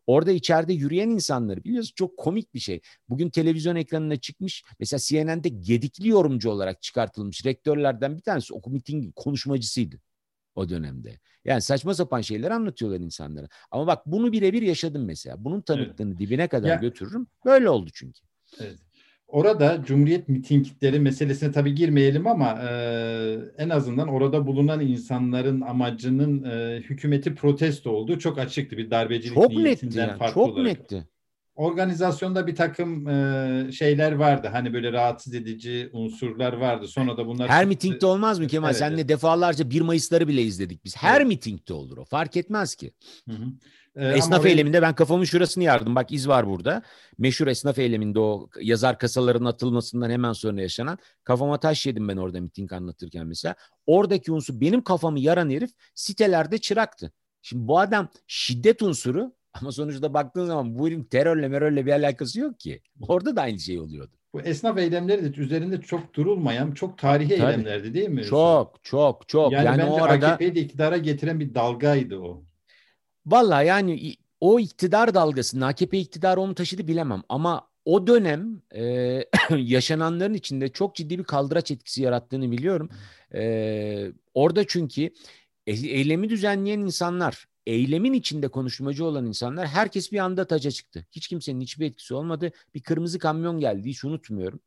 Orada içeride yürüyen insanları biliyorsun çok komik bir şey. Bugün televizyon ekranına çıkmış mesela CNN'de gedikli yorumcu olarak çıkartılmış rektörlerden bir tanesi oku miting konuşmacısıydı o dönemde. Yani saçma sapan şeyler anlatıyorlar insanlara. Ama bak bunu birebir yaşadım mesela. Bunun tanıklığını evet. dibine kadar ya, götürürüm. Böyle oldu çünkü. Evet. Orada Cumhuriyet mitingleri meselesine tabii girmeyelim ama e, en azından orada bulunan insanların amacının e, hükümeti protesto olduğu çok açıktı bir darbecilik çok niyetinden netti farklı çok olarak. netti. Organizasyonda bir takım e, şeyler vardı. Hani böyle rahatsız edici unsurlar vardı. Sonra da bunlar... Her mitingde olmaz mı Kemal? Evet. Senle defalarca 1 Mayıs'ları bile izledik biz. Her evet. mitingde olur o. Fark etmez ki. Hı hı. Ee, esnaf oraya... eyleminde ben kafamın şurasını yardım. Bak iz var burada. Meşhur esnaf eyleminde o yazar kasaların atılmasından hemen sonra yaşanan kafama taş yedim ben orada miting anlatırken mesela. Oradaki unsur benim kafamı yaran herif sitelerde çıraktı. Şimdi bu adam şiddet unsuru ama sonuçta baktığın zaman bu ürün terörle merörle bir alakası yok ki. Orada da aynı şey oluyordu. Bu esnaf eylemleri de üzerinde çok durulmayan, çok tarihi Tabii. eylemlerdi değil mi? Çok, çok, çok. Yani, yani bence o arada... AKP'yi de iktidara getiren bir dalgaydı o. Valla yani o iktidar dalgasını AKP iktidarı onu taşıdı bilemem ama o dönem e, yaşananların içinde çok ciddi bir kaldıraç etkisi yarattığını biliyorum. E, orada çünkü eylemi düzenleyen insanlar, eylemin içinde konuşmacı olan insanlar herkes bir anda taca çıktı. Hiç kimsenin hiçbir etkisi olmadı. Bir kırmızı kamyon geldi hiç unutmuyorum.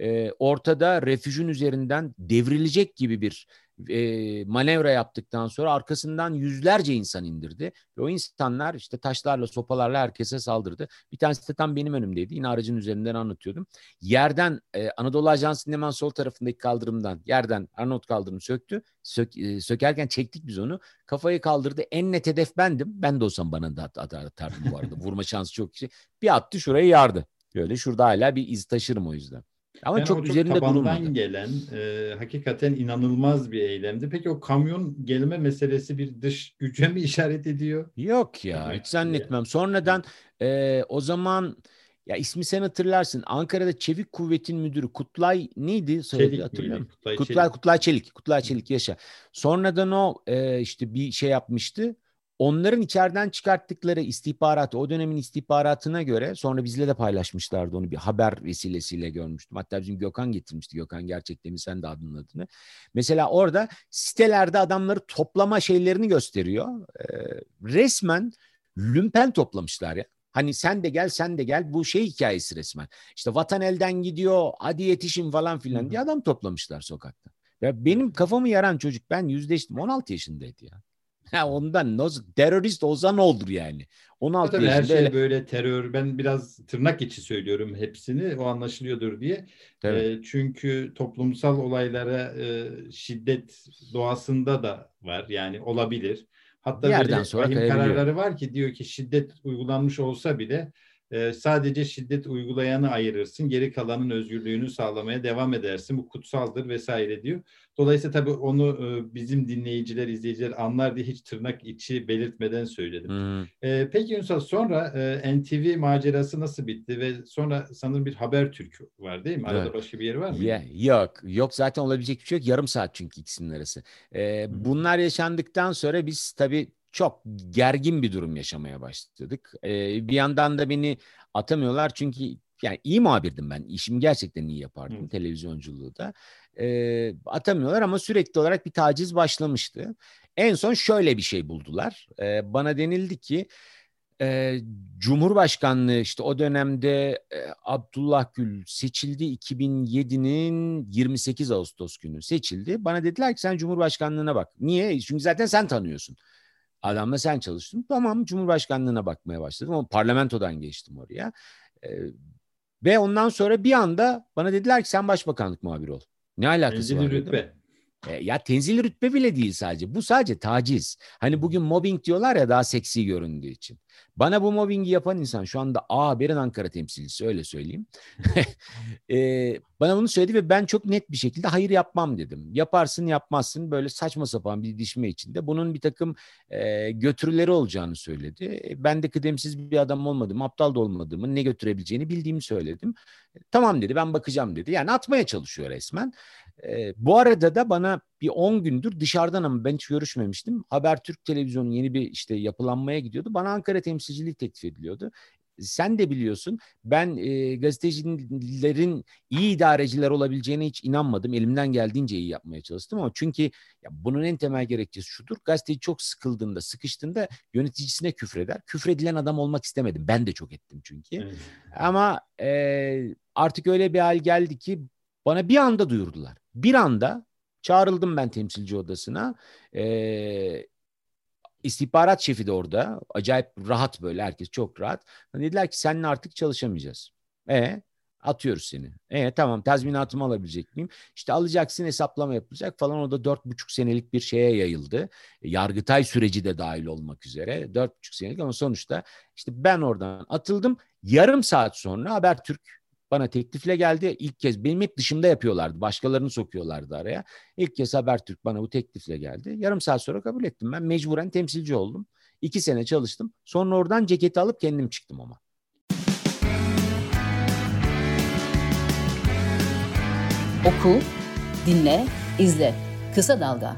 E, ortada refüjün üzerinden devrilecek gibi bir e, manevra yaptıktan sonra arkasından yüzlerce insan indirdi. Ve o insanlar işte taşlarla, sopalarla herkese saldırdı. Bir tanesi de tam benim önümdeydi. Yine aracın üzerinden anlatıyordum. Yerden e, Anadolu Ajansı'nın hemen sol tarafındaki kaldırımdan yerden Arnavut kaldırımı söktü. Sök, e, sökerken çektik biz onu. Kafayı kaldırdı. En net hedef bendim. Ben de olsam bana da atardım bu arada. Vurma şansı çok kişi. Bir attı şurayı yardı. Böyle şurada hala bir iz taşırım o yüzden. Ama yani çok, çok üzerinde durulmadı. gelen e, hakikaten inanılmaz bir eylemdi. Peki o kamyon gelme meselesi bir dış güce mi işaret ediyor? Yok ya hiç zannetmem. Sonradan e, o zaman ya ismi sen hatırlarsın. Ankara'da Çevik Kuvvet'in müdürü Kutlay neydi? Soyadı hatırlıyor musun? Kutlay, Kutlay, Çelik. Kutlay Çelik. Kutlay Çelik yaşa. Sonradan o e, işte bir şey yapmıştı onların içeriden çıkarttıkları istihbaratı, o dönemin istihbaratına göre sonra bizle de paylaşmışlardı onu bir haber vesilesiyle görmüştüm. Hatta bizim Gökhan getirmişti. Gökhan gerçekten mi sen de adının adını. Mesela orada sitelerde adamları toplama şeylerini gösteriyor. Ee, resmen lümpen toplamışlar ya. Hani sen de gel sen de gel bu şey hikayesi resmen. İşte vatan elden gidiyor hadi yetişin falan filan diye adam toplamışlar sokakta. Ya benim kafamı yaran çocuk ben yüzleştim 16 yaşındaydı ya. Ha ondan nasıl terörist olsa ne olur yani? 16 Tabii her şey öyle... böyle terör. Ben biraz tırnak içi söylüyorum hepsini. O anlaşılıyordur diye. E, çünkü toplumsal olaylara e, şiddet doğasında da var. Yani olabilir. Hatta bir yerden sonra kararları var ki diyor ki şiddet uygulanmış olsa bile e, sadece şiddet uygulayanı ayırırsın. Geri kalanın özgürlüğünü sağlamaya devam edersin. Bu kutsaldır vesaire diyor. Dolayısıyla tabii onu e, bizim dinleyiciler, izleyiciler anlar diye hiç tırnak içi belirtmeden söyledim. Hmm. E, peki Ünsal sonra e, NTV macerası nasıl bitti ve sonra sanırım bir haber Türk var değil mi? Arada evet. başka bir yeri var mı? Yeah, yok. Yok zaten olabilecek bir şey yok. Yarım saat çünkü ikisinin arası. E, bunlar yaşandıktan sonra biz tabii çok gergin bir durum yaşamaya başladık. Ee, bir yandan da beni atamıyorlar çünkü yani iyi muhabirdim ben. İşimi gerçekten iyi yapardım Hı. televizyonculuğu da. Ee, atamıyorlar ama sürekli olarak bir taciz başlamıştı. En son şöyle bir şey buldular. Ee, bana denildi ki e, Cumhurbaşkanlığı işte o dönemde e, Abdullah Gül seçildi 2007'nin 28 Ağustos günü seçildi. Bana dediler ki sen Cumhurbaşkanlığına bak. Niye? Çünkü zaten sen tanıyorsun. Adamla sen çalıştın. Tamam Cumhurbaşkanlığına bakmaya başladım ama parlamentodan geçtim oraya. Ee, ve ondan sonra bir anda bana dediler ki sen başbakanlık muhabiri ol. Ne alakası Tenzili var? Rütbe. E, ya tenzili rütbe bile değil sadece. Bu sadece taciz. Hani bugün mobbing diyorlar ya daha seksi göründüğü için. Bana bu mobbingi yapan insan şu anda A Haber'in Ankara temsilcisi öyle söyleyeyim. e, bana bunu söyledi ve ben çok net bir şekilde hayır yapmam dedim. Yaparsın yapmazsın böyle saçma sapan bir didişme içinde. Bunun bir takım e, götürüleri olacağını söyledi. E, ben de kıdemsiz bir adam olmadığımı, aptal da olmadığımı, ne götürebileceğini bildiğimi söyledim. E, tamam dedi ben bakacağım dedi. Yani atmaya çalışıyor resmen. E, bu arada da bana bir 10 gündür dışarıdan ama ben hiç görüşmemiştim. Habertürk televizyonu yeni bir işte yapılanmaya gidiyordu. Bana Ankara temsilcilik teklif ediliyordu. Sen de biliyorsun ben e, gazetecilerin iyi idareciler olabileceğine hiç inanmadım. Elimden geldiğince iyi yapmaya çalıştım ama çünkü ya bunun en temel gerekçesi şudur. Gazeteci çok sıkıldığında, sıkıştığında yöneticisine küfreder. Küfredilen adam olmak istemedim. Ben de çok ettim çünkü. Evet. Ama e, artık öyle bir hal geldi ki bana bir anda duyurdular. Bir anda çağrıldım ben temsilci odasına. Ee, istihbarat şefi de orada. Acayip rahat böyle herkes çok rahat. Dediler ki seninle artık çalışamayacağız. E atıyoruz seni. E tamam tazminatımı alabilecek miyim? İşte alacaksın hesaplama yapılacak falan. O da dört buçuk senelik bir şeye yayıldı. Yargıtay süreci de dahil olmak üzere. Dört buçuk senelik ama sonuçta işte ben oradan atıldım. Yarım saat sonra Habertürk bana teklifle geldi. İlk kez benim hep dışımda yapıyorlardı. Başkalarını sokuyorlardı araya. İlk kez Habertürk bana bu teklifle geldi. Yarım saat sonra kabul ettim. Ben mecburen temsilci oldum. İki sene çalıştım. Sonra oradan ceketi alıp kendim çıktım ama. Oku, dinle, izle. Kısa Dalga.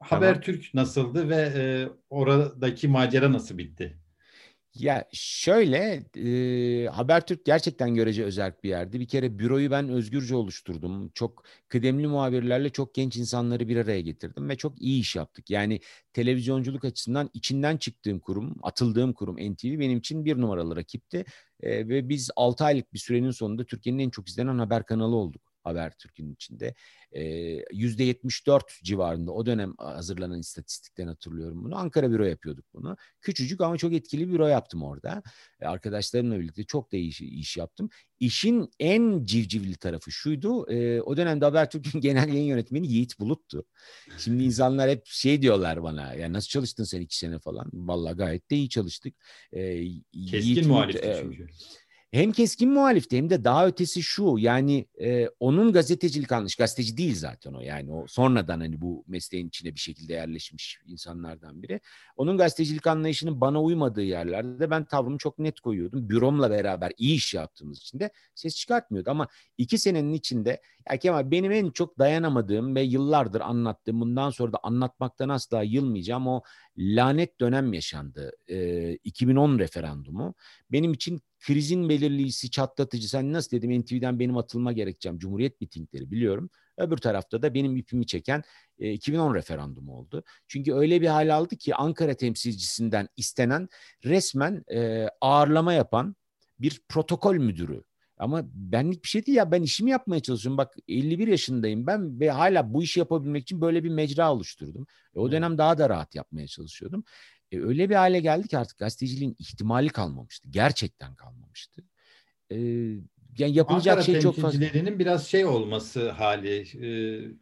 Habertürk nasıldı ve e, oradaki macera nasıl bitti? Ya şöyle e, Habertürk gerçekten görece özel bir yerdi. Bir kere büroyu ben özgürce oluşturdum. Çok kıdemli muhabirlerle çok genç insanları bir araya getirdim ve çok iyi iş yaptık. Yani televizyonculuk açısından içinden çıktığım kurum, atıldığım kurum NTV benim için bir numaralı rakipti. E, ve biz 6 aylık bir sürenin sonunda Türkiye'nin en çok izlenen haber kanalı olduk. Habertürk'ün içinde. Yüzde 74 civarında o dönem hazırlanan istatistikten hatırlıyorum bunu. Ankara büro yapıyorduk bunu. Küçücük ama çok etkili büro yaptım orada. Arkadaşlarımla birlikte çok da iyi iş, yaptım. İşin en civcivli tarafı şuydu. o dönemde Habertürk'ün genel yayın yönetmeni Yiğit Bulut'tu. Şimdi insanlar hep şey diyorlar bana. Ya nasıl çalıştın sen iki sene falan? Vallahi gayet de iyi çalıştık. Keskin muhalifti çünkü hem keskin muhalifti hem de daha ötesi şu yani e, onun gazetecilik anlayışı gazeteci değil zaten o yani o sonradan hani bu mesleğin içine bir şekilde yerleşmiş insanlardan biri. Onun gazetecilik anlayışının bana uymadığı yerlerde ben tavrımı çok net koyuyordum. Büromla beraber iyi iş yaptığımız için de ses çıkartmıyordu ama iki senenin içinde ya Kemal benim en çok dayanamadığım ve yıllardır anlattığım bundan sonra da anlatmaktan asla yılmayacağım o lanet dönem yaşandı. E, 2010 referandumu. Benim için krizin belirleyicisi, çatlatıcı. Sen nasıl dedim NTV'den benim atılma gerekeceğim. Cumhuriyet mitingleri biliyorum. Öbür tarafta da benim ipimi çeken e, 2010 referandumu oldu. Çünkü öyle bir hal aldı ki Ankara temsilcisinden istenen resmen e, ağırlama yapan bir protokol müdürü. Ama benlik bir şey değil ya ben işimi yapmaya çalışıyorum. Bak 51 yaşındayım ben ve hala bu işi yapabilmek için böyle bir mecra oluşturdum. E, o dönem daha da rahat yapmaya çalışıyordum. E, öyle bir hale geldi ki artık gazeteciliğin ihtimali kalmamıştı. Gerçekten kalmamıştı. E, yani yapılacak Ankara şey çok fazla. biraz şey olması hali. E,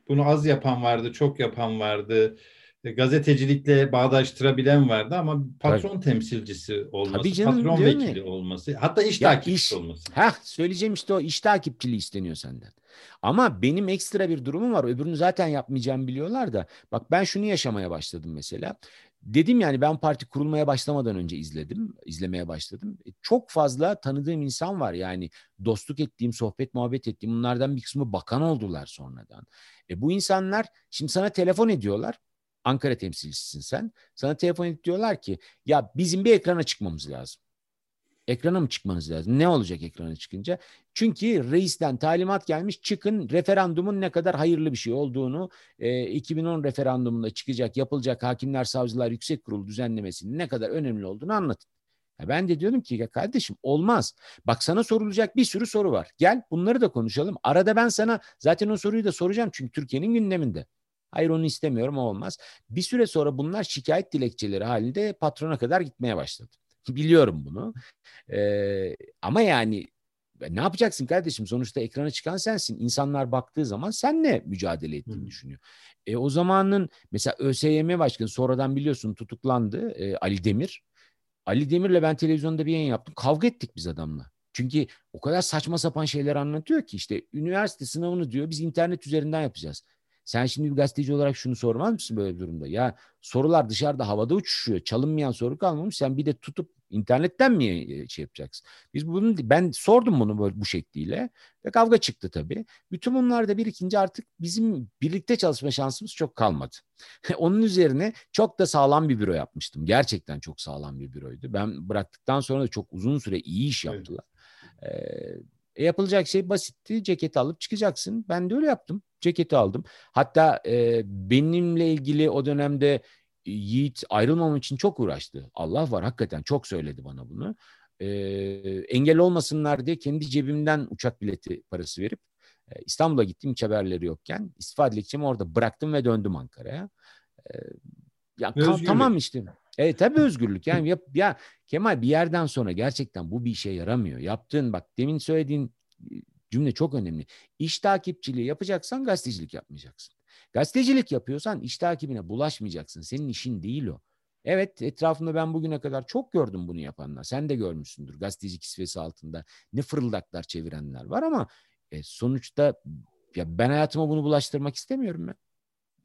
bunu az yapan vardı, çok yapan vardı. E, gazetecilikle bağdaştırabilen vardı ama patron Tabii. temsilcisi olması, Tabii canım, patron vekili mi? olması, hatta iş ya takipçisi iş, olması. Heh, söyleyeceğim işte o iş takipçiliği isteniyor senden. Ama benim ekstra bir durumum var. Öbürünü zaten yapmayacağımı biliyorlar da. Bak ben şunu yaşamaya başladım mesela. Dedim yani ben parti kurulmaya başlamadan önce izledim, izlemeye başladım. E, çok fazla tanıdığım insan var yani dostluk ettiğim, sohbet muhabbet ettiğim bunlardan bir kısmı bakan oldular sonradan. E bu insanlar şimdi sana telefon ediyorlar. Ankara temsilcisisin sen. Sana telefon edip diyorlar ki ya bizim bir ekrana çıkmamız lazım. Ekrana mı çıkmanız lazım? Ne olacak ekrana çıkınca? Çünkü reisten talimat gelmiş çıkın referandumun ne kadar hayırlı bir şey olduğunu e, 2010 referandumunda çıkacak yapılacak hakimler savcılar yüksek kurulu düzenlemesinin ne kadar önemli olduğunu anlatın. Ben de diyorum ki ya kardeşim olmaz. Bak sana sorulacak bir sürü soru var. Gel bunları da konuşalım. Arada ben sana zaten o soruyu da soracağım çünkü Türkiye'nin gündeminde. Hayır onu istemiyorum o olmaz. Bir süre sonra bunlar şikayet dilekçeleri halinde patrona kadar gitmeye başladı. Biliyorum bunu. Ee, ama yani ne yapacaksın kardeşim? Sonuçta ekrana çıkan sensin. İnsanlar baktığı zaman senle mücadele ettiğini Hı. düşünüyor. E, o zamanın mesela ÖSYM Başkanı sonradan biliyorsun tutuklandı e, Ali Demir. Ali Demir'le ben televizyonda bir yayın yaptım. Kavga ettik biz adamla. Çünkü o kadar saçma sapan şeyler anlatıyor ki işte üniversite sınavını diyor biz internet üzerinden yapacağız. Sen şimdi bir gazeteci olarak şunu sormaz mısın böyle bir durumda? Ya sorular dışarıda havada uçuşuyor. Çalınmayan soru kalmamış. Sen bir de tutup internetten mi e, şey yapacaksın? Biz bunu ben sordum bunu böyle bu şekliyle ve kavga çıktı tabii. Bütün bunlar da birikince artık bizim birlikte çalışma şansımız çok kalmadı. Onun üzerine çok da sağlam bir büro yapmıştım. Gerçekten çok sağlam bir büroydu. Ben bıraktıktan sonra da çok uzun süre iyi iş yaptılar. Evet. Ee, yapılacak şey basitti. Ceketi alıp çıkacaksın. Ben de öyle yaptım ceketi aldım. Hatta e, benimle ilgili o dönemde e, Yiğit ayrılmam için çok uğraştı. Allah var hakikaten çok söyledi bana bunu. E, engel olmasınlar diye kendi cebimden uçak bileti parası verip e, İstanbul'a gittim hiç haberleri yokken. İstifa dilekçemi orada bıraktım ve döndüm Ankara'ya. E, ya tamam işte. Evet tabii özgürlük. Yani ya, ya Kemal bir yerden sonra gerçekten bu bir işe yaramıyor. Yaptığın bak demin söylediğin Cümle çok önemli. İş takipçiliği yapacaksan gazetecilik yapmayacaksın. Gazetecilik yapıyorsan iş takibine bulaşmayacaksın. Senin işin değil o. Evet etrafımda ben bugüne kadar çok gördüm bunu yapanlar. Sen de görmüşsündür gazeteci kisvesi altında ne fırıldaklar çevirenler var ama e, sonuçta ya ben hayatıma bunu bulaştırmak istemiyorum ben.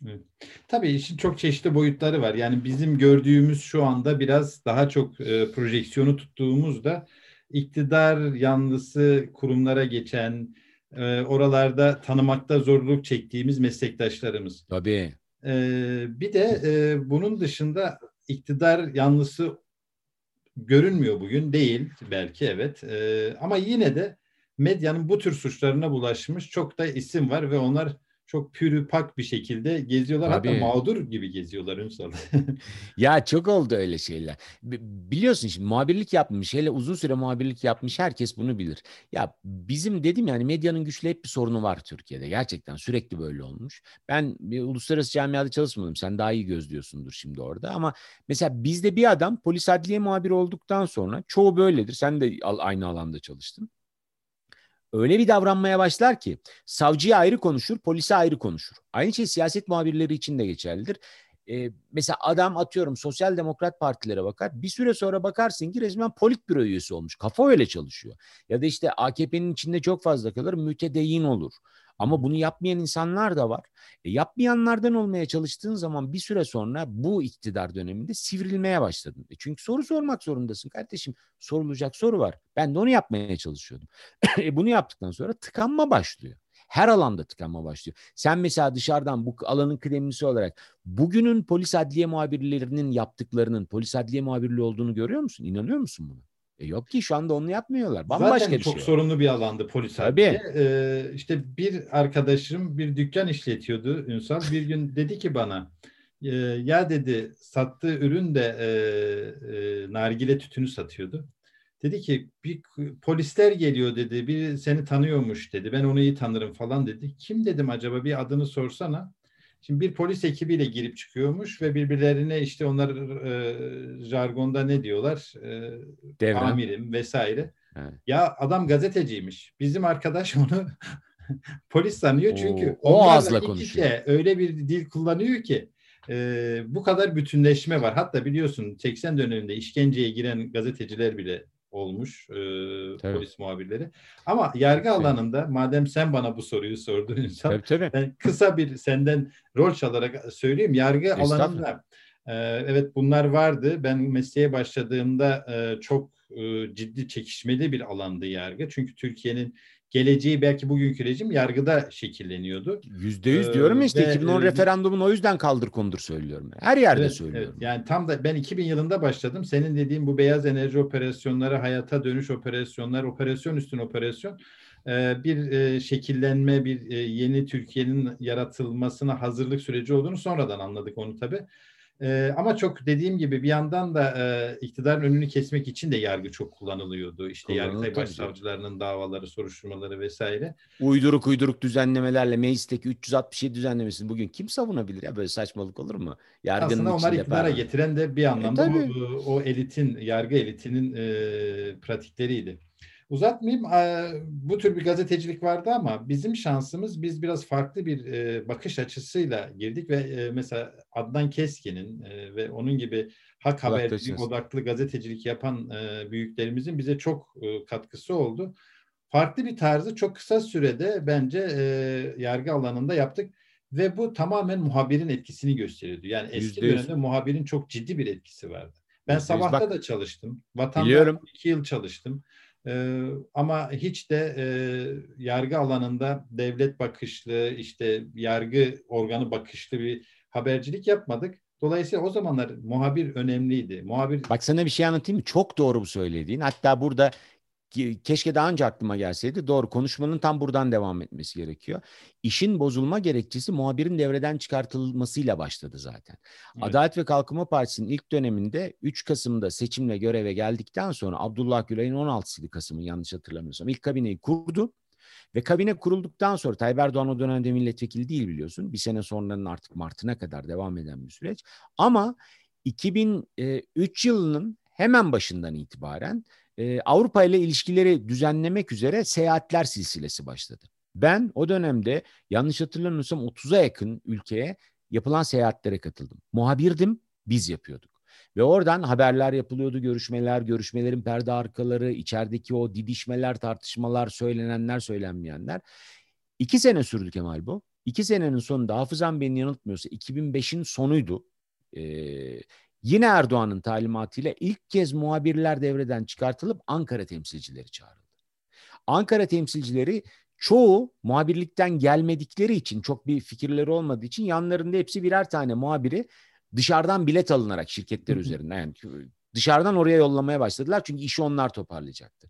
Evet. Tabii işin çok çeşitli boyutları var. Yani bizim gördüğümüz şu anda biraz daha çok e, projeksiyonu tuttuğumuzda iktidar yanlısı kurumlara geçen, e, oralarda tanımakta zorluk çektiğimiz meslektaşlarımız. Tabii. E, bir de e, bunun dışında iktidar yanlısı görünmüyor bugün. Değil belki evet. E, ama yine de medyanın bu tür suçlarına bulaşmış çok da isim var ve onlar çok pürüpak bir şekilde geziyorlar. Tabii. Hatta mağdur gibi geziyorlar Ünsal. ya çok oldu öyle şeyler. Biliyorsun şimdi muhabirlik yapmış, hele uzun süre muhabirlik yapmış herkes bunu bilir. Ya bizim dedim yani medyanın güçlü hep bir sorunu var Türkiye'de. Gerçekten sürekli böyle olmuş. Ben bir uluslararası camiada çalışmadım. Sen daha iyi gözlüyorsundur şimdi orada. Ama mesela bizde bir adam polis adliye muhabiri olduktan sonra çoğu böyledir. Sen de aynı alanda çalıştın öyle bir davranmaya başlar ki savcıya ayrı konuşur, polise ayrı konuşur. Aynı şey siyaset muhabirleri için de geçerlidir. Ee, mesela adam atıyorum sosyal demokrat partilere bakar. Bir süre sonra bakarsın ki resmen politbüro üyesi olmuş. Kafa öyle çalışıyor. Ya da işte AKP'nin içinde çok fazla kalır mütedeyyin olur. Ama bunu yapmayan insanlar da var. E, yapmayanlardan olmaya çalıştığın zaman bir süre sonra bu iktidar döneminde sivrilmeye başladın. E, çünkü soru sormak zorundasın kardeşim. Sorulacak soru var. Ben de onu yapmaya çalışıyordum. e, bunu yaptıktan sonra tıkanma başlıyor. Her alanda tıkanma başlıyor. Sen mesela dışarıdan bu alanın kıdemlisi olarak bugünün polis adliye muhabirlerinin yaptıklarının polis adliye muhabirliği olduğunu görüyor musun? İnanıyor musun buna? E yok ki şu anda onu yapmıyorlar. Bambaşka Zaten bir çok şey sorunlu bir alandı polis Tabii. Ee, işte bir arkadaşım bir dükkan işletiyordu Ünsal. Bir gün dedi ki bana e, ya dedi sattığı ürün de e, e, nargile tütünü satıyordu. Dedi ki bir polisler geliyor dedi. Bir seni tanıyormuş dedi. Ben onu iyi tanırım falan dedi. Kim dedim acaba bir adını sorsana. Şimdi bir polis ekibiyle girip çıkıyormuş ve birbirlerine işte onlar e, jargonda ne diyorlar? E, amirim vesaire. Evet. Ya adam gazeteciymiş. Bizim arkadaş onu polis sanıyor çünkü o, o ağızla konuşuyor. öyle bir dil kullanıyor ki e, bu kadar bütünleşme var. Hatta biliyorsun 80 döneminde işkenceye giren gazeteciler bile olmuş e, polis muhabirleri. Ama yargı alanında madem sen bana bu soruyu sordun insan tabii, tabii. ben kısa bir senden rol çalarak söyleyeyim. Yargı alanında evet bunlar vardı. Ben mesleğe başladığımda e, çok e, ciddi çekişmeli bir alandı yargı. Çünkü Türkiye'nin geleceği belki bugünkü rejim yargıda şekilleniyordu. Yüzde yüz diyorum ya işte ee, 2010 e, referandumun o yüzden kaldır kondur söylüyorum. Her yerde evet, söylüyorum. Evet. Yani tam da ben 2000 yılında başladım. Senin dediğin bu beyaz enerji operasyonları, hayata dönüş operasyonlar, operasyon üstün operasyon bir şekillenme, bir yeni Türkiye'nin yaratılmasına hazırlık süreci olduğunu sonradan anladık onu tabii. E, ama çok dediğim gibi bir yandan da e, iktidarın önünü kesmek için de yargı çok kullanılıyordu. İşte Yargıtay Başsavcılarının davaları, soruşturmaları vesaire. Uyduruk uyduruk düzenlemelerle meclisteki 367 düzenlemesini bugün kim savunabilir ya böyle saçmalık olur mu? Yargının Aslında onlar iktidara getiren de bir e, anlamda e, bu, o elitin, yargı elitinin e, pratikleriydi. Uzatmayayım. Bu tür bir gazetecilik vardı ama bizim şansımız biz biraz farklı bir bakış açısıyla girdik ve mesela Adnan Keskin'in ve onun gibi hak habercilik odaklı gazetecilik yapan büyüklerimizin bize çok katkısı oldu. Farklı bir tarzı çok kısa sürede bence yargı alanında yaptık ve bu tamamen muhabirin etkisini gösteriyordu. Yani eski %100. dönemde muhabirin çok ciddi bir etkisi vardı. Ben %100. sabahta Bak, da çalıştım. Vatanda iki yıl çalıştım. Ee, ama hiç de e, yargı alanında devlet bakışlı, işte yargı organı bakışlı bir habercilik yapmadık. Dolayısıyla o zamanlar muhabir önemliydi. Muhabir Bak sana bir şey anlatayım mı? Çok doğru bu söylediğin. Hatta burada keşke daha önce aklıma gelseydi. Doğru konuşmanın tam buradan devam etmesi gerekiyor. İşin bozulma gerekçesi muhabirin devreden çıkartılmasıyla başladı zaten. Evet. Adalet ve Kalkınma Partisi'nin ilk döneminde 3 Kasım'da seçimle göreve geldikten sonra Abdullah Gülay'ın 16 Kasım'ı yanlış hatırlamıyorsam ilk kabineyi kurdu. Ve kabine kurulduktan sonra Tayyip Erdoğan o dönemde milletvekili değil biliyorsun. Bir sene sonranın artık Mart'ına kadar devam eden bir süreç. Ama 2003 yılının hemen başından itibaren e, Avrupa ile ilişkileri düzenlemek üzere seyahatler silsilesi başladı. Ben o dönemde yanlış hatırlamıyorsam 30'a yakın ülkeye yapılan seyahatlere katıldım. Muhabirdim, biz yapıyorduk. Ve oradan haberler yapılıyordu, görüşmeler, görüşmelerin perde arkaları, içerideki o didişmeler, tartışmalar, söylenenler, söylenmeyenler. İki sene sürdü Kemal bu. İki senenin sonunda hafızam beni yanıltmıyorsa 2005'in sonuydu. Ee, Yine Erdoğan'ın talimatıyla ilk kez muhabirler devreden çıkartılıp Ankara temsilcileri çağrıldı. Ankara temsilcileri çoğu muhabirlikten gelmedikleri için çok bir fikirleri olmadığı için yanlarında hepsi birer tane muhabiri dışarıdan bilet alınarak şirketler üzerinden yani dışarıdan oraya yollamaya başladılar çünkü işi onlar toparlayacaktı.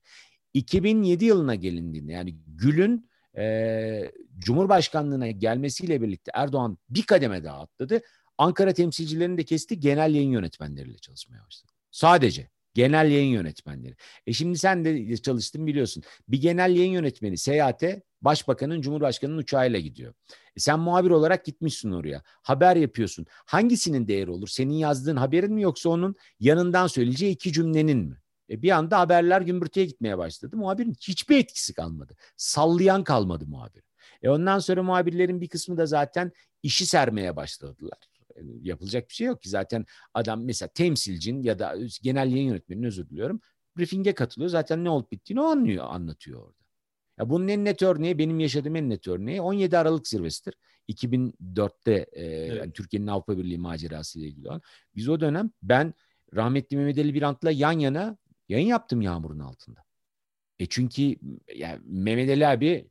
2007 yılına gelindiğinde yani Gül'ün e, Cumhurbaşkanlığına gelmesiyle birlikte Erdoğan bir kademe daha atladı. Ankara temsilcilerini de kesti genel yayın yönetmenleriyle çalışmaya başladı. Sadece genel yayın yönetmenleri. E şimdi sen de çalıştın biliyorsun. Bir genel yayın yönetmeni seyahate başbakanın cumhurbaşkanının uçağıyla gidiyor. E sen muhabir olarak gitmişsin oraya. Haber yapıyorsun. Hangisinin değeri olur? Senin yazdığın haberin mi yoksa onun yanından söyleyeceği iki cümlenin mi? E bir anda haberler gümbürtüye gitmeye başladı. Muhabirin hiçbir etkisi kalmadı. Sallayan kalmadı muhabir. E ondan sonra muhabirlerin bir kısmı da zaten işi sermeye başladılar yapılacak bir şey yok ki. Zaten adam mesela temsilcin ya da genel yayın yönetmeninin özür diliyorum. Briefing'e katılıyor. Zaten ne olup bittiğini o anlıyor, anlatıyor orada. Ya bunun en net örneği benim yaşadığım en net örneği 17 Aralık zirvesidir. 2004'te e, evet. yani Türkiye'nin Avrupa Birliği macerası ile ilgili olan. Biz o dönem ben rahmetli Mehmet Ali Birant'la yan yana yayın yaptım yağmurun altında. E çünkü yani Mehmet Ali abi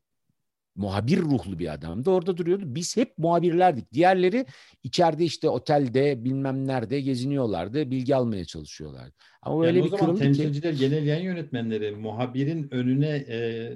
muhabir ruhlu bir adamdı. Orada duruyordu. Biz hep muhabirlerdik. Diğerleri içeride işte otelde bilmem nerede geziniyorlardı. Bilgi almaya çalışıyorlardı. Ama yani öyle bir o zaman temsilciler, ki... genel yayın yönetmenleri muhabirin önüne e,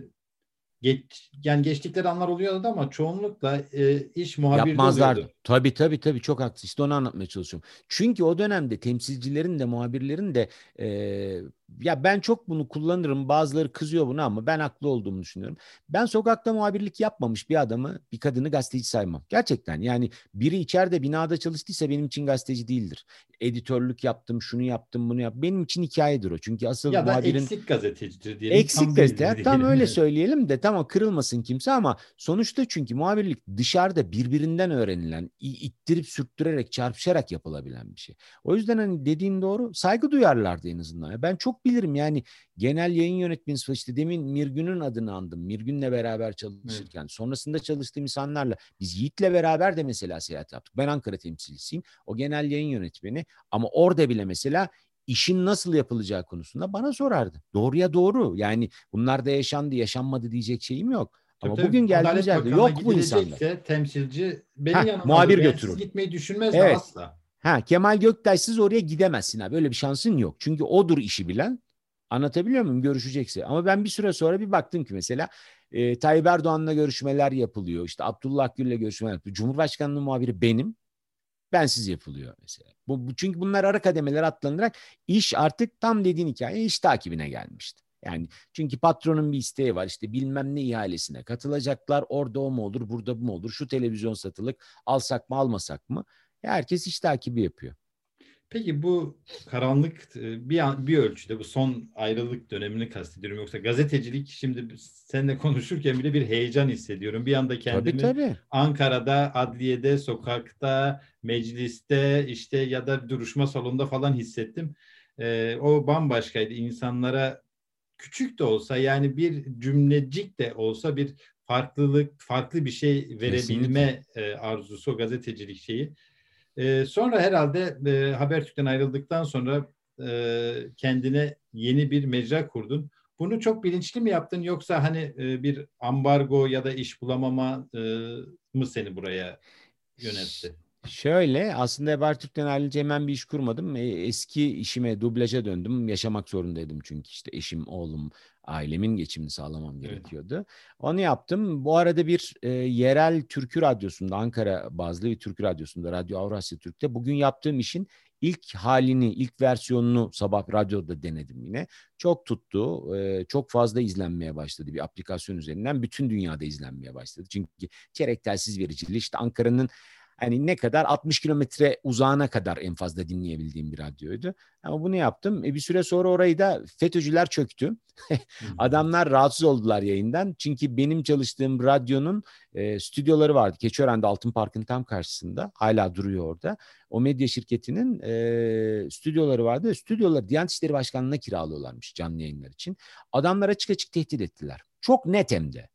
geç, yani geçtikleri anlar oluyordu ama çoğunlukla e, iş muhabirde Yapmazlardı. Oluyordu. Tabii tabii tabii çok haklısın. İşte onu anlatmaya çalışıyorum. Çünkü o dönemde temsilcilerin de muhabirlerin de e, ya ben çok bunu kullanırım. Bazıları kızıyor buna ama ben haklı olduğumu düşünüyorum. Ben sokakta muhabirlik yapmamış bir adamı, bir kadını gazeteci saymam. Gerçekten yani biri içeride binada çalıştıysa benim için gazeteci değildir. Editörlük yaptım, şunu yaptım, bunu yap. Benim için hikayedir o. Çünkü asıl ya muhabirin eksik gazetecidir diyelim. Eksik gazete. Tam öyle söyleyelim de tamam kırılmasın kimse ama sonuçta çünkü muhabirlik dışarıda birbirinden öğrenilen, ittirip sürttürerek, çarpışarak yapılabilen bir şey. O yüzden hani dediğin doğru. Saygı duyarlardı en azından. Ben çok bilirim yani genel yayın yönetmeni işte demin Mirgün'ün adını andım. Mirgün'le beraber çalışırken evet. sonrasında çalıştığım insanlarla biz Yiğit'le beraber de mesela seyahat yaptık. Ben Ankara temsilcisiyim. O genel yayın yönetmeni ama orada bile mesela işin nasıl yapılacağı konusunda bana sorardı. Doğruya doğru. Yani bunlar da yaşandı, yaşanmadı diyecek şeyim yok. Ama tabii, bugün geldiğimiz yerde yok bu insanlar. temsilci beni ha, yanıma muhabir götürür. gitmeyi düşünmez evet. asla. Ha Kemal Göktaşsız oraya gidemezsin abi. Böyle bir şansın yok. Çünkü odur işi bilen. Anlatabiliyor muyum? Görüşecekse. Ama ben bir süre sonra bir baktım ki mesela e, Tayyip Erdoğan'la görüşmeler yapılıyor. İşte Abdullah Gül'le görüşmeler yapılıyor. Cumhurbaşkanlığı muhabiri benim. Bensiz yapılıyor mesela. Bu, bu çünkü bunlar ara kademeler atlanarak iş artık tam dediğin hikaye iş takibine gelmişti. Yani çünkü patronun bir isteği var işte bilmem ne ihalesine katılacaklar orada o mu olur burada bu mu olur şu televizyon satılık alsak mı almasak mı herkes iş takibi yapıyor. Peki bu karanlık e, bir an, bir ölçüde bu son ayrılık dönemini kastediyorum yoksa gazetecilik şimdi seninle konuşurken bile bir heyecan hissediyorum. Bir anda kendimi tabii, tabii. Ankara'da, adliyede, sokakta, mecliste işte ya da duruşma salonunda falan hissettim. Ee, o bambaşkaydı. İnsanlara küçük de olsa yani bir cümlecik de olsa bir farklılık, farklı bir şey verebilme e, arzusu o gazetecilik şeyi. E, sonra herhalde e, Habertürk'ten ayrıldıktan sonra e, kendine yeni bir mecra kurdun. Bunu çok bilinçli mi yaptın yoksa hani e, bir ambargo ya da iş bulamama e, mı seni buraya yöneltti? Şöyle aslında Habertürk'ten ayrılınca hemen bir iş kurmadım. E, eski işime dublaja döndüm. Yaşamak zorundaydım çünkü işte eşim, oğlum, ailemin geçimini sağlamam gerekiyordu. Evet. Onu yaptım. Bu arada bir e, yerel türkü radyosunda Ankara bazlı bir türkü radyosunda Radyo Avrasya Türk'te bugün yaptığım işin ilk halini, ilk versiyonunu sabah radyoda denedim yine. Çok tuttu. E, çok fazla izlenmeye başladı bir aplikasyon üzerinden. Bütün dünyada izlenmeye başladı. Çünkü çeyrek telsiz vericiliği işte Ankara'nın hani ne kadar 60 kilometre uzağına kadar en fazla dinleyebildiğim bir radyoydu. Ama bunu yaptım. E bir süre sonra orayı da FETÖ'cüler çöktü. Adamlar rahatsız oldular yayından. Çünkü benim çalıştığım radyonun e, stüdyoları vardı. Keçiören'de Altın Park'ın tam karşısında. Hala duruyor orada. O medya şirketinin e, stüdyoları vardı. Stüdyoları Diyanet İşleri Başkanlığı'na kiralıyorlarmış canlı yayınlar için. Adamlar açık açık tehdit ettiler. Çok net hem de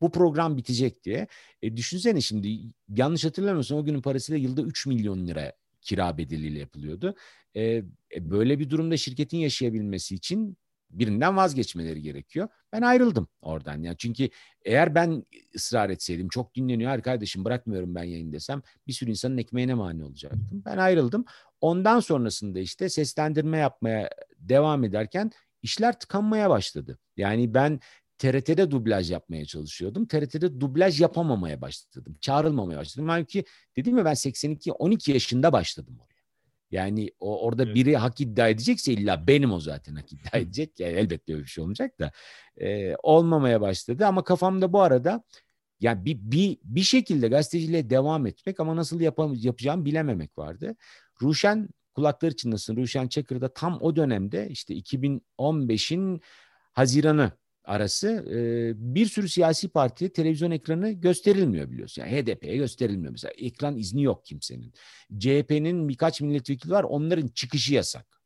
bu program bitecek diye. E, düşünsene şimdi yanlış hatırlamıyorsam o günün parasıyla yılda 3 milyon lira kira bedeliyle yapılıyordu. E, e, böyle bir durumda şirketin yaşayabilmesi için birinden vazgeçmeleri gerekiyor. Ben ayrıldım oradan. Yani çünkü eğer ben ısrar etseydim çok dinleniyor arkadaşım bırakmıyorum ben yayın desem bir sürü insanın ekmeğine mani olacaktım. Ben ayrıldım. Ondan sonrasında işte seslendirme yapmaya devam ederken işler tıkanmaya başladı. Yani ben TRT'de dublaj yapmaya çalışıyordum. TRT'de dublaj yapamamaya başladım. Çağrılmamaya başladım. Halbuki dedim ya ben 82 12 yaşında başladım oraya. Yani o orada evet. biri hak iddia edecekse illa benim o zaten hak iddia edecek. Yani elbette öyle bir şey olmayacak da e, olmamaya başladı ama kafamda bu arada yani bir, bir, bir şekilde gazeteciliğe devam etmek ama nasıl yapam, yapacağımı bilememek vardı. Ruşen kulakları çınlasın Ruşen Çakır'da tam o dönemde işte 2015'in Haziran'ı arası e, bir sürü siyasi parti televizyon ekranı gösterilmiyor biliyorsun. Yani HDP'ye gösterilmiyor mesela. Ekran izni yok kimsenin. CHP'nin birkaç milletvekili var onların çıkışı yasak.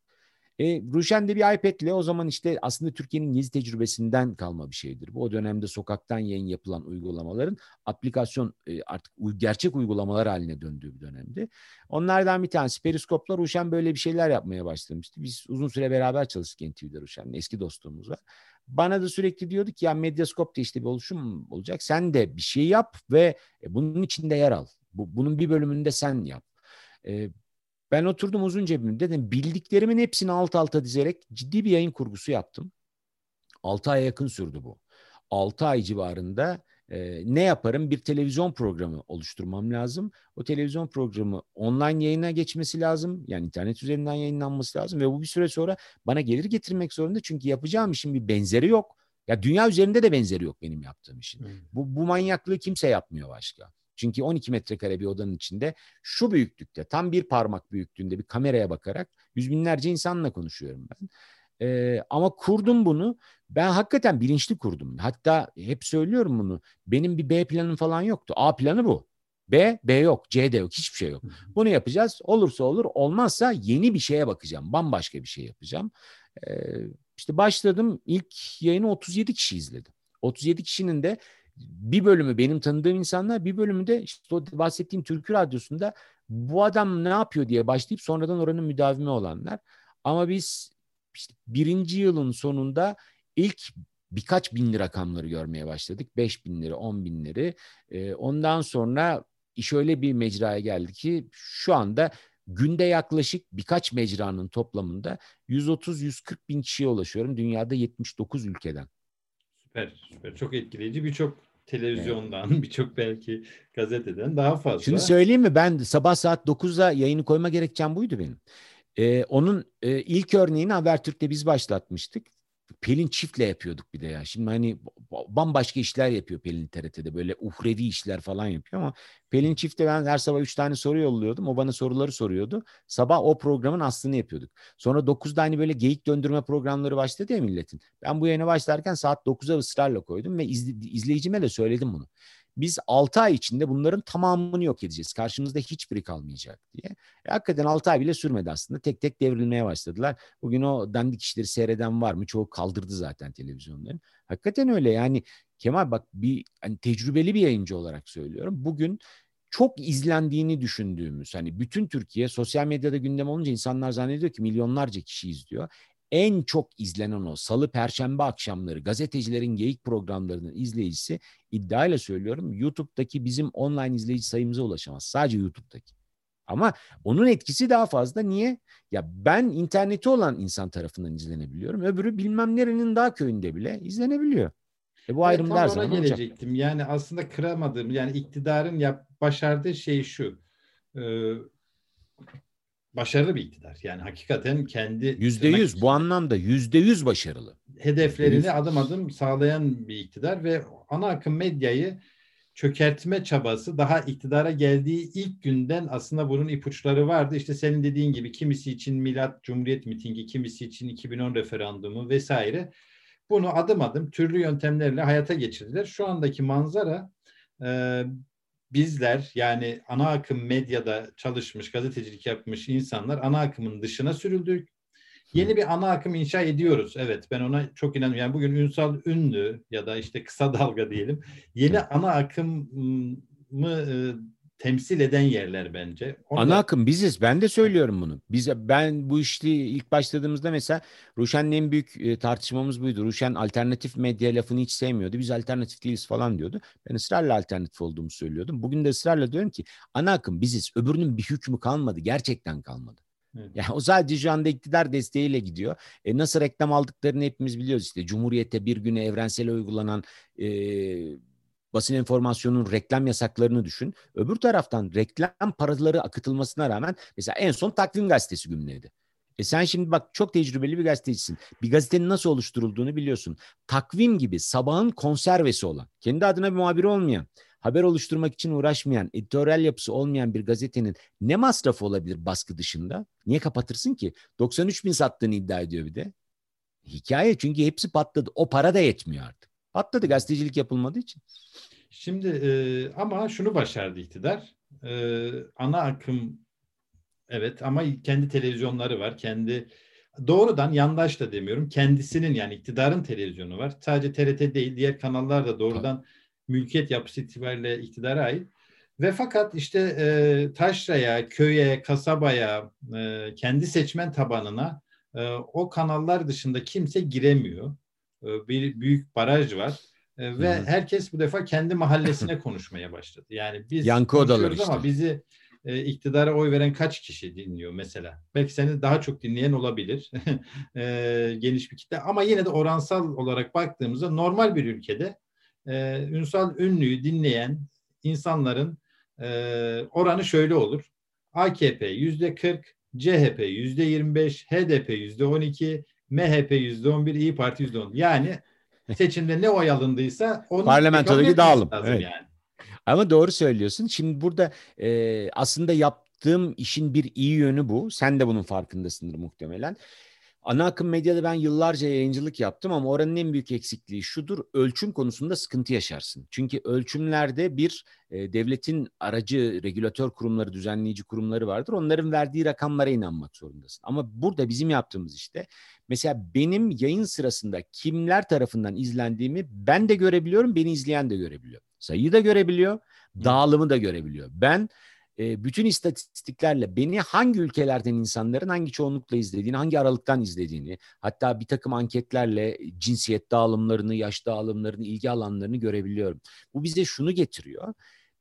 E, Ruşen de bir iPad'le o zaman işte aslında Türkiye'nin gezi tecrübesinden kalma bir şeydir. Bu o dönemde sokaktan yayın yapılan uygulamaların aplikasyon e, artık gerçek uygulamalar haline döndüğü bir dönemdi. Onlardan bir tanesi Periskop'la Ruşen böyle bir şeyler yapmaya başlamıştı. Biz uzun süre beraber çalıştık NTV'de Ruşen'le. Eski dostluğumuz var. Bana da sürekli diyordu ki ya Medyascope işte bir oluşum olacak. Sen de bir şey yap ve e, bunun içinde yer al. Bu, bunun bir bölümünü de sen yap. E, ben oturdum uzun cebimde dedim bildiklerimin hepsini alt alta dizerek ciddi bir yayın kurgusu yaptım. 6 aya yakın sürdü bu. 6 ay civarında E, ne yaparım? Bir televizyon programı oluşturmam lazım. O televizyon programı online yayına geçmesi lazım. Yani internet üzerinden yayınlanması lazım ve bu bir süre sonra bana gelir getirmek zorunda. Çünkü yapacağım işin bir benzeri yok. Ya dünya üzerinde de benzeri yok benim yaptığım işin. Hmm. Bu, bu manyaklığı kimse yapmıyor başka. Çünkü 12 metrekare bir odanın içinde şu büyüklükte tam bir parmak büyüklüğünde bir kameraya bakarak yüz binlerce insanla konuşuyorum ben. Ee, ama kurdum bunu. Ben hakikaten bilinçli kurdum. Hatta hep söylüyorum bunu. Benim bir B planım falan yoktu. A planı bu. B, B yok. C de yok. Hiçbir şey yok. Bunu yapacağız. Olursa olur. Olmazsa yeni bir şeye bakacağım. Bambaşka bir şey yapacağım. Ee, işte başladım. İlk yayını 37 kişi izledi. 37 kişinin de bir bölümü benim tanıdığım insanlar, bir bölümü de işte o bahsettiğim Türkü Radyosu'nda bu adam ne yapıyor diye başlayıp sonradan oranın müdavimi olanlar. Ama biz işte birinci yılın sonunda ilk birkaç binli rakamları görmeye başladık. Beş binleri, on binleri. Ee, ondan sonra iş öyle bir mecraya geldi ki şu anda günde yaklaşık birkaç mecranın toplamında 130-140 bin kişiye ulaşıyorum. Dünyada 79 ülkeden. Süper, süper. Çok etkileyici. Birçok televizyondan, evet. birçok belki gazeteden daha fazla. Şunu söyleyeyim mi? Ben sabah saat 9'da yayını koyma gerekçem buydu benim. Ee, onun e, ilk örneğini Habertürk'te biz başlatmıştık. Pelin çiftle yapıyorduk bir de ya. Şimdi hani bambaşka işler yapıyor Pelin TRT'de. Böyle uhrevi işler falan yapıyor ama Pelin çiftle ben her sabah üç tane soru yolluyordum. O bana soruları soruyordu. Sabah o programın aslını yapıyorduk. Sonra 9'da hani böyle geyik döndürme programları başladı ya milletin. Ben bu yayına başlarken saat 9'a ısrarla koydum ve izle, izleyicime de söyledim bunu. Biz 6 ay içinde bunların tamamını yok edeceğiz. Karşımızda hiçbiri kalmayacak diye. E, hakikaten 6 ay bile sürmedi aslında. Tek tek devrilmeye başladılar. Bugün o dandik işleri seyreden var mı? Çoğu kaldırdı zaten televizyonların. Hakikaten öyle yani Kemal bak bir hani tecrübeli bir yayıncı olarak söylüyorum. Bugün çok izlendiğini düşündüğümüz hani bütün Türkiye sosyal medyada gündem olunca insanlar zannediyor ki milyonlarca kişi izliyor en çok izlenen o salı perşembe akşamları gazetecilerin geyik programlarının izleyicisi iddiayla söylüyorum YouTube'daki bizim online izleyici sayımıza ulaşamaz. Sadece YouTube'daki. Ama onun etkisi daha fazla. Niye? Ya ben interneti olan insan tarafından izlenebiliyorum. Öbürü bilmem nerenin daha köyünde bile izlenebiliyor. E bu ayrım her zaman gelecektim. Olacak. Yani aslında kıramadığım yani iktidarın yap, başardığı şey şu. E, başarılı bir iktidar. Yani hakikaten kendi yüzde yüz bu anlamda yüzde yüz başarılı. Hedeflerini %100. adım adım sağlayan bir iktidar ve ana akım medyayı çökertme çabası daha iktidara geldiği ilk günden aslında bunun ipuçları vardı. İşte senin dediğin gibi kimisi için Milat Cumhuriyet mitingi, kimisi için 2010 referandumu vesaire. Bunu adım adım türlü yöntemlerle hayata geçirdiler. Şu andaki manzara e, bizler yani ana akım medyada çalışmış, gazetecilik yapmış insanlar ana akımın dışına sürüldük. Yeni bir ana akım inşa ediyoruz. Evet ben ona çok inanıyorum. Yani bugün Ünsal Ünlü ya da işte kısa dalga diyelim. Yeni ana akımı e, temsil eden yerler bence. Onda... Ana akım biziz. Ben de söylüyorum bunu. Biz ben bu işli ilk başladığımızda mesela Ruşen'le en büyük e, tartışmamız buydu. Ruşen alternatif medya lafını hiç sevmiyordu. Biz alternatif değiliz falan diyordu. Ben ısrarla alternatif olduğumu söylüyordum. Bugün de ısrarla diyorum ki ana akım biziz. Öbürünün bir hükmü kalmadı. Gerçekten kalmadı. Evet. Yani o sadece şu anda iktidar desteğiyle gidiyor. E nasıl reklam aldıklarını hepimiz biliyoruz işte. Cumhuriyette bir güne evrensel uygulanan e, basın enformasyonun reklam yasaklarını düşün. Öbür taraftan reklam paraları akıtılmasına rağmen mesela en son Takvim Gazetesi günleriydi. E sen şimdi bak çok tecrübeli bir gazetecisin. Bir gazetenin nasıl oluşturulduğunu biliyorsun. Takvim gibi sabahın konservesi olan, kendi adına bir muhabiri olmayan, haber oluşturmak için uğraşmayan, editoryal yapısı olmayan bir gazetenin ne masrafı olabilir baskı dışında? Niye kapatırsın ki? 93 bin sattığını iddia ediyor bir de. Hikaye çünkü hepsi patladı. O para da yetmiyor artık. Patladı gazetecilik yapılmadığı için. Şimdi e, ama şunu başardı iktidar. E, ana akım evet ama kendi televizyonları var. Kendi doğrudan yandaş da demiyorum. Kendisinin yani iktidarın televizyonu var. Sadece TRT değil diğer kanallar da doğrudan Tabii. mülkiyet yapısı itibariyle iktidara ait. Ve fakat işte e, taşraya, köye, kasabaya, e, kendi seçmen tabanına e, o kanallar dışında kimse giremiyor. E, bir büyük baraj var. E, ve Hı-hı. herkes bu defa kendi mahallesine konuşmaya başladı. Yani biz Yankı odaları işte. ama bizi e, iktidara oy veren kaç kişi dinliyor mesela? Belki seni daha çok dinleyen olabilir. e, geniş bir kitle ama yine de oransal olarak baktığımızda normal bir ülkede e, Ünsal Ünlü'yü dinleyen insanların e, oranı şöyle olur. AKP yüzde 40, CHP yüzde 25, HDP yüzde 12, MHP yüzde 11, İyi Parti yüzde 10. Yani seçimde ne oy alındıysa onu parlamentodaki dağılım. Evet. Yani. Ama doğru söylüyorsun. Şimdi burada e, aslında yaptığım işin bir iyi yönü bu. Sen de bunun farkındasındır muhtemelen. Ana akım medyada ben yıllarca yayıncılık yaptım ama oranın en büyük eksikliği şudur. Ölçüm konusunda sıkıntı yaşarsın. Çünkü ölçümlerde bir e, devletin aracı regülatör kurumları, düzenleyici kurumları vardır. Onların verdiği rakamlara inanmak zorundasın. Ama burada bizim yaptığımız işte mesela benim yayın sırasında kimler tarafından izlendiğimi ben de görebiliyorum, beni izleyen de görebiliyor. Sayıyı da görebiliyor, dağılımı da görebiliyor. Ben e, bütün istatistiklerle beni hangi ülkelerden insanların hangi çoğunlukla izlediğini, hangi aralıktan izlediğini, hatta bir takım anketlerle cinsiyet dağılımlarını, yaş dağılımlarını, ilgi alanlarını görebiliyorum. Bu bize şunu getiriyor.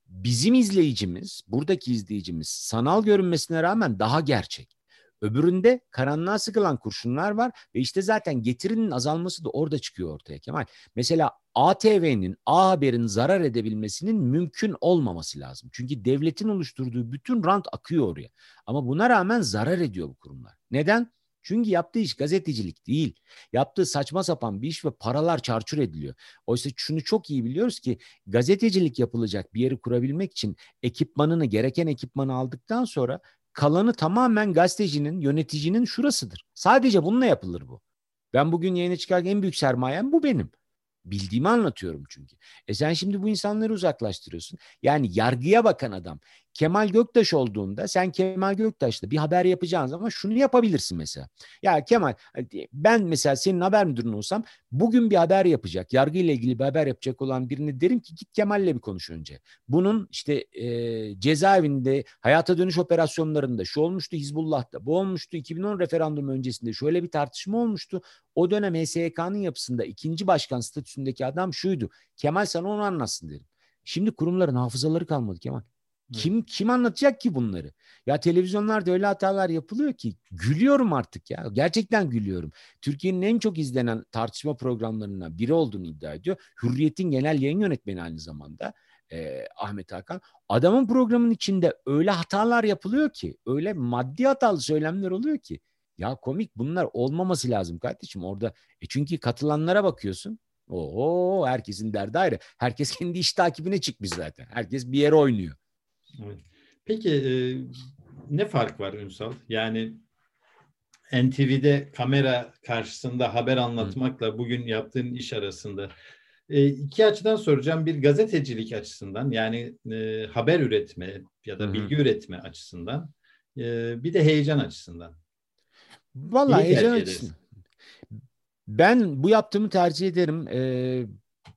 Bizim izleyicimiz, buradaki izleyicimiz sanal görünmesine rağmen daha gerçek. Öbüründe karanlığa sıkılan kurşunlar var ve işte zaten getirinin azalması da orada çıkıyor ortaya Kemal. Mesela ATV'nin, A Haber'in zarar edebilmesinin mümkün olmaması lazım. Çünkü devletin oluşturduğu bütün rant akıyor oraya. Ama buna rağmen zarar ediyor bu kurumlar. Neden? Çünkü yaptığı iş gazetecilik değil. Yaptığı saçma sapan bir iş ve paralar çarçur ediliyor. Oysa şunu çok iyi biliyoruz ki gazetecilik yapılacak bir yeri kurabilmek için ekipmanını, gereken ekipmanı aldıktan sonra kalanı tamamen gazetecinin, yöneticinin şurasıdır. Sadece bununla yapılır bu. Ben bugün yayına çıkarken en büyük sermayem bu benim. Bildiğimi anlatıyorum çünkü. E sen şimdi bu insanları uzaklaştırıyorsun. Yani yargıya bakan adam Kemal Göktaş olduğunda sen Kemal Göktaş'la bir haber yapacağın zaman şunu yapabilirsin mesela. Ya Kemal ben mesela senin haber müdürün olsam bugün bir haber yapacak, yargı ile ilgili bir haber yapacak olan birini derim ki git Kemal'le bir konuş önce. Bunun işte e, cezaevinde hayata dönüş operasyonlarında şu olmuştu Hizbullah'ta, bu olmuştu 2010 referandum öncesinde şöyle bir tartışma olmuştu. O dönem HSYK'nın yapısında ikinci başkan statüsündeki adam şuydu. Kemal sana onu anlatsın derim. Şimdi kurumların hafızaları kalmadı Kemal. Kim kim anlatacak ki bunları? Ya televizyonlarda öyle hatalar yapılıyor ki gülüyorum artık ya. Gerçekten gülüyorum. Türkiye'nin en çok izlenen tartışma programlarından biri olduğunu iddia ediyor. Hürriyet'in genel yayın yönetmeni aynı zamanda e, Ahmet Hakan. Adamın programın içinde öyle hatalar yapılıyor ki, öyle maddi hatalı söylemler oluyor ki. Ya komik bunlar olmaması lazım kardeşim orada. E çünkü katılanlara bakıyorsun. Oo herkesin derdi ayrı. Herkes kendi iş takibine çıkmış zaten. Herkes bir yere oynuyor. Evet. Peki e, ne fark var Ünsal? Yani NTV'de kamera karşısında haber anlatmakla bugün yaptığın iş arasında e, iki açıdan soracağım. Bir gazetecilik açısından yani e, haber üretme ya da bilgi Hı-hı. üretme açısından e, bir de heyecan açısından. Vallahi heyecan açısından. Ben bu yaptığımı tercih ederim. Ee,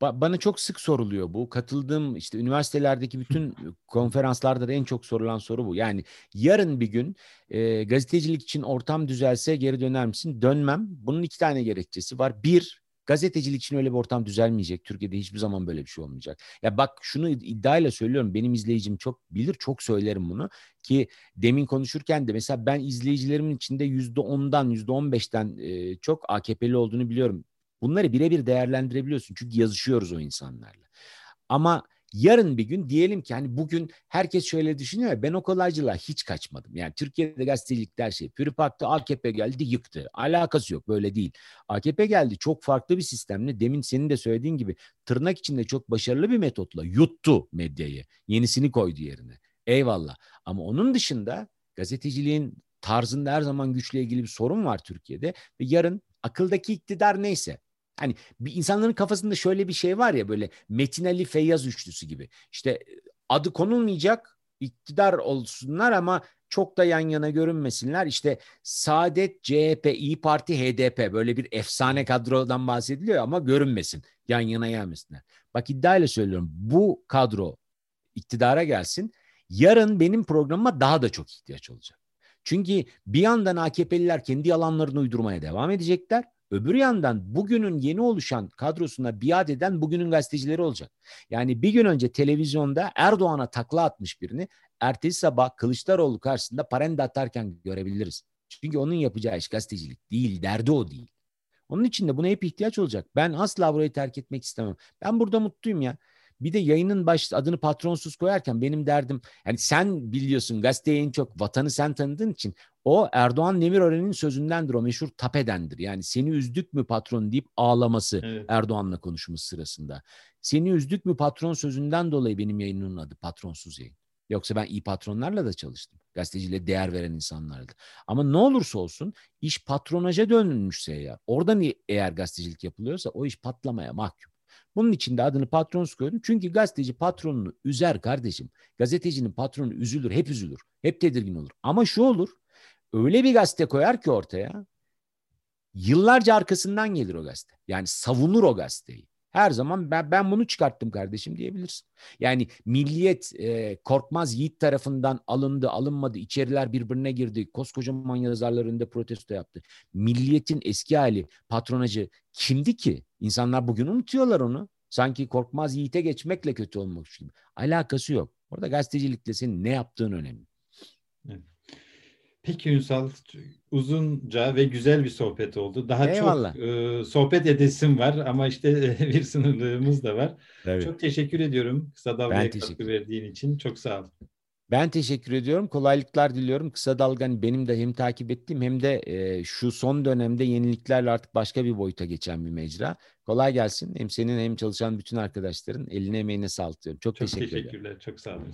bana çok sık soruluyor bu. Katıldığım işte üniversitelerdeki bütün konferanslarda da en çok sorulan soru bu. Yani yarın bir gün e, gazetecilik için ortam düzelse geri döner misin? Dönmem. Bunun iki tane gerekçesi var. Bir, gazetecilik için öyle bir ortam düzelmeyecek. Türkiye'de hiçbir zaman böyle bir şey olmayacak. Ya bak şunu iddiayla söylüyorum. Benim izleyicim çok bilir, çok söylerim bunu. Ki demin konuşurken de mesela ben izleyicilerimin içinde yüzde ondan, yüzde on beşten çok AKP'li olduğunu biliyorum. Bunları birebir değerlendirebiliyorsun çünkü yazışıyoruz o insanlarla. Ama yarın bir gün diyelim ki hani bugün herkes şöyle düşünüyor ya ben o kolaycılığa hiç kaçmadım. Yani Türkiye'de gazetecilikte her şey. Püripak'ta AKP geldi yıktı. Alakası yok böyle değil. AKP geldi çok farklı bir sistemle demin senin de söylediğin gibi tırnak içinde çok başarılı bir metotla yuttu medyayı. Yenisini koydu yerine. Eyvallah. Ama onun dışında gazeteciliğin tarzında her zaman güçle ilgili bir sorun var Türkiye'de ve yarın akıldaki iktidar neyse Hani bir insanların kafasında şöyle bir şey var ya böyle Metin Ali Feyyaz üçlüsü gibi. İşte adı konulmayacak iktidar olsunlar ama çok da yan yana görünmesinler. İşte Saadet, CHP, İyi Parti, HDP böyle bir efsane kadrodan bahsediliyor ama görünmesin. Yan yana gelmesinler. Bak iddiayla söylüyorum bu kadro iktidara gelsin. Yarın benim programıma daha da çok ihtiyaç olacak. Çünkü bir yandan AKP'liler kendi yalanlarını uydurmaya devam edecekler. Öbür yandan bugünün yeni oluşan kadrosuna biat eden bugünün gazetecileri olacak. Yani bir gün önce televizyonda Erdoğan'a takla atmış birini ertesi sabah Kılıçdaroğlu karşısında parende atarken görebiliriz. Çünkü onun yapacağı iş gazetecilik değil, derdi o değil. Onun için de buna hep ihtiyaç olacak. Ben asla burayı terk etmek istemem. Ben burada mutluyum ya. Bir de yayının baş adını patronsuz koyarken benim derdim yani sen biliyorsun gazeteye en çok vatanı sen tanıdığın için o Erdoğan Demirören'in sözündendir o meşhur tapedendir. Yani seni üzdük mü patron deyip ağlaması evet. Erdoğan'la konuşması sırasında. Seni üzdük mü patron sözünden dolayı benim yayınımın adı patronsuz yayın. Yoksa ben iyi patronlarla da çalıştım. Gazeteciyle değer veren insanlardı. Ama ne olursa olsun iş patronaja dönülmüşse eğer, oradan eğer gazetecilik yapılıyorsa o iş patlamaya mahkum. Bunun için de adını patronsuz koydum. Çünkü gazeteci patronunu üzer kardeşim. Gazetecinin patronu üzülür, hep üzülür. Hep tedirgin olur. Ama şu olur. Öyle bir gazete koyar ki ortaya yıllarca arkasından gelir o gazete. Yani savunur o gazeteyi. Her zaman ben, ben bunu çıkarttım kardeşim diyebilirsin. Yani milliyet e, Korkmaz Yiğit tarafından alındı, alınmadı, içeriler birbirine girdi. Koskocaman yazarlar önünde protesto yaptı. Milliyetin eski hali, patronacı kimdi ki? İnsanlar bugün unutuyorlar onu. Sanki Korkmaz Yiğit'e geçmekle kötü olmak gibi. Alakası yok. Orada gazetecilikle senin ne yaptığın önemli. Evet. Peki Ünsal, uzunca ve güzel bir sohbet oldu. Daha Eyvallah. çok e, sohbet edesim var ama işte bir sınırlığımız da var. Evet. Çok teşekkür ediyorum kısa dalgaya katkı verdiğin için. Çok sağ ol. Ben teşekkür ediyorum. Kolaylıklar diliyorum. Kısa Dalgan benim de hem takip ettiğim hem de e, şu son dönemde yeniliklerle artık başka bir boyuta geçen bir mecra. Kolay gelsin. Hem senin hem çalışan bütün arkadaşların eline emeğine sağlık diyorum. Çok, çok teşekkür ederim. teşekkürler. Çok sağ olun.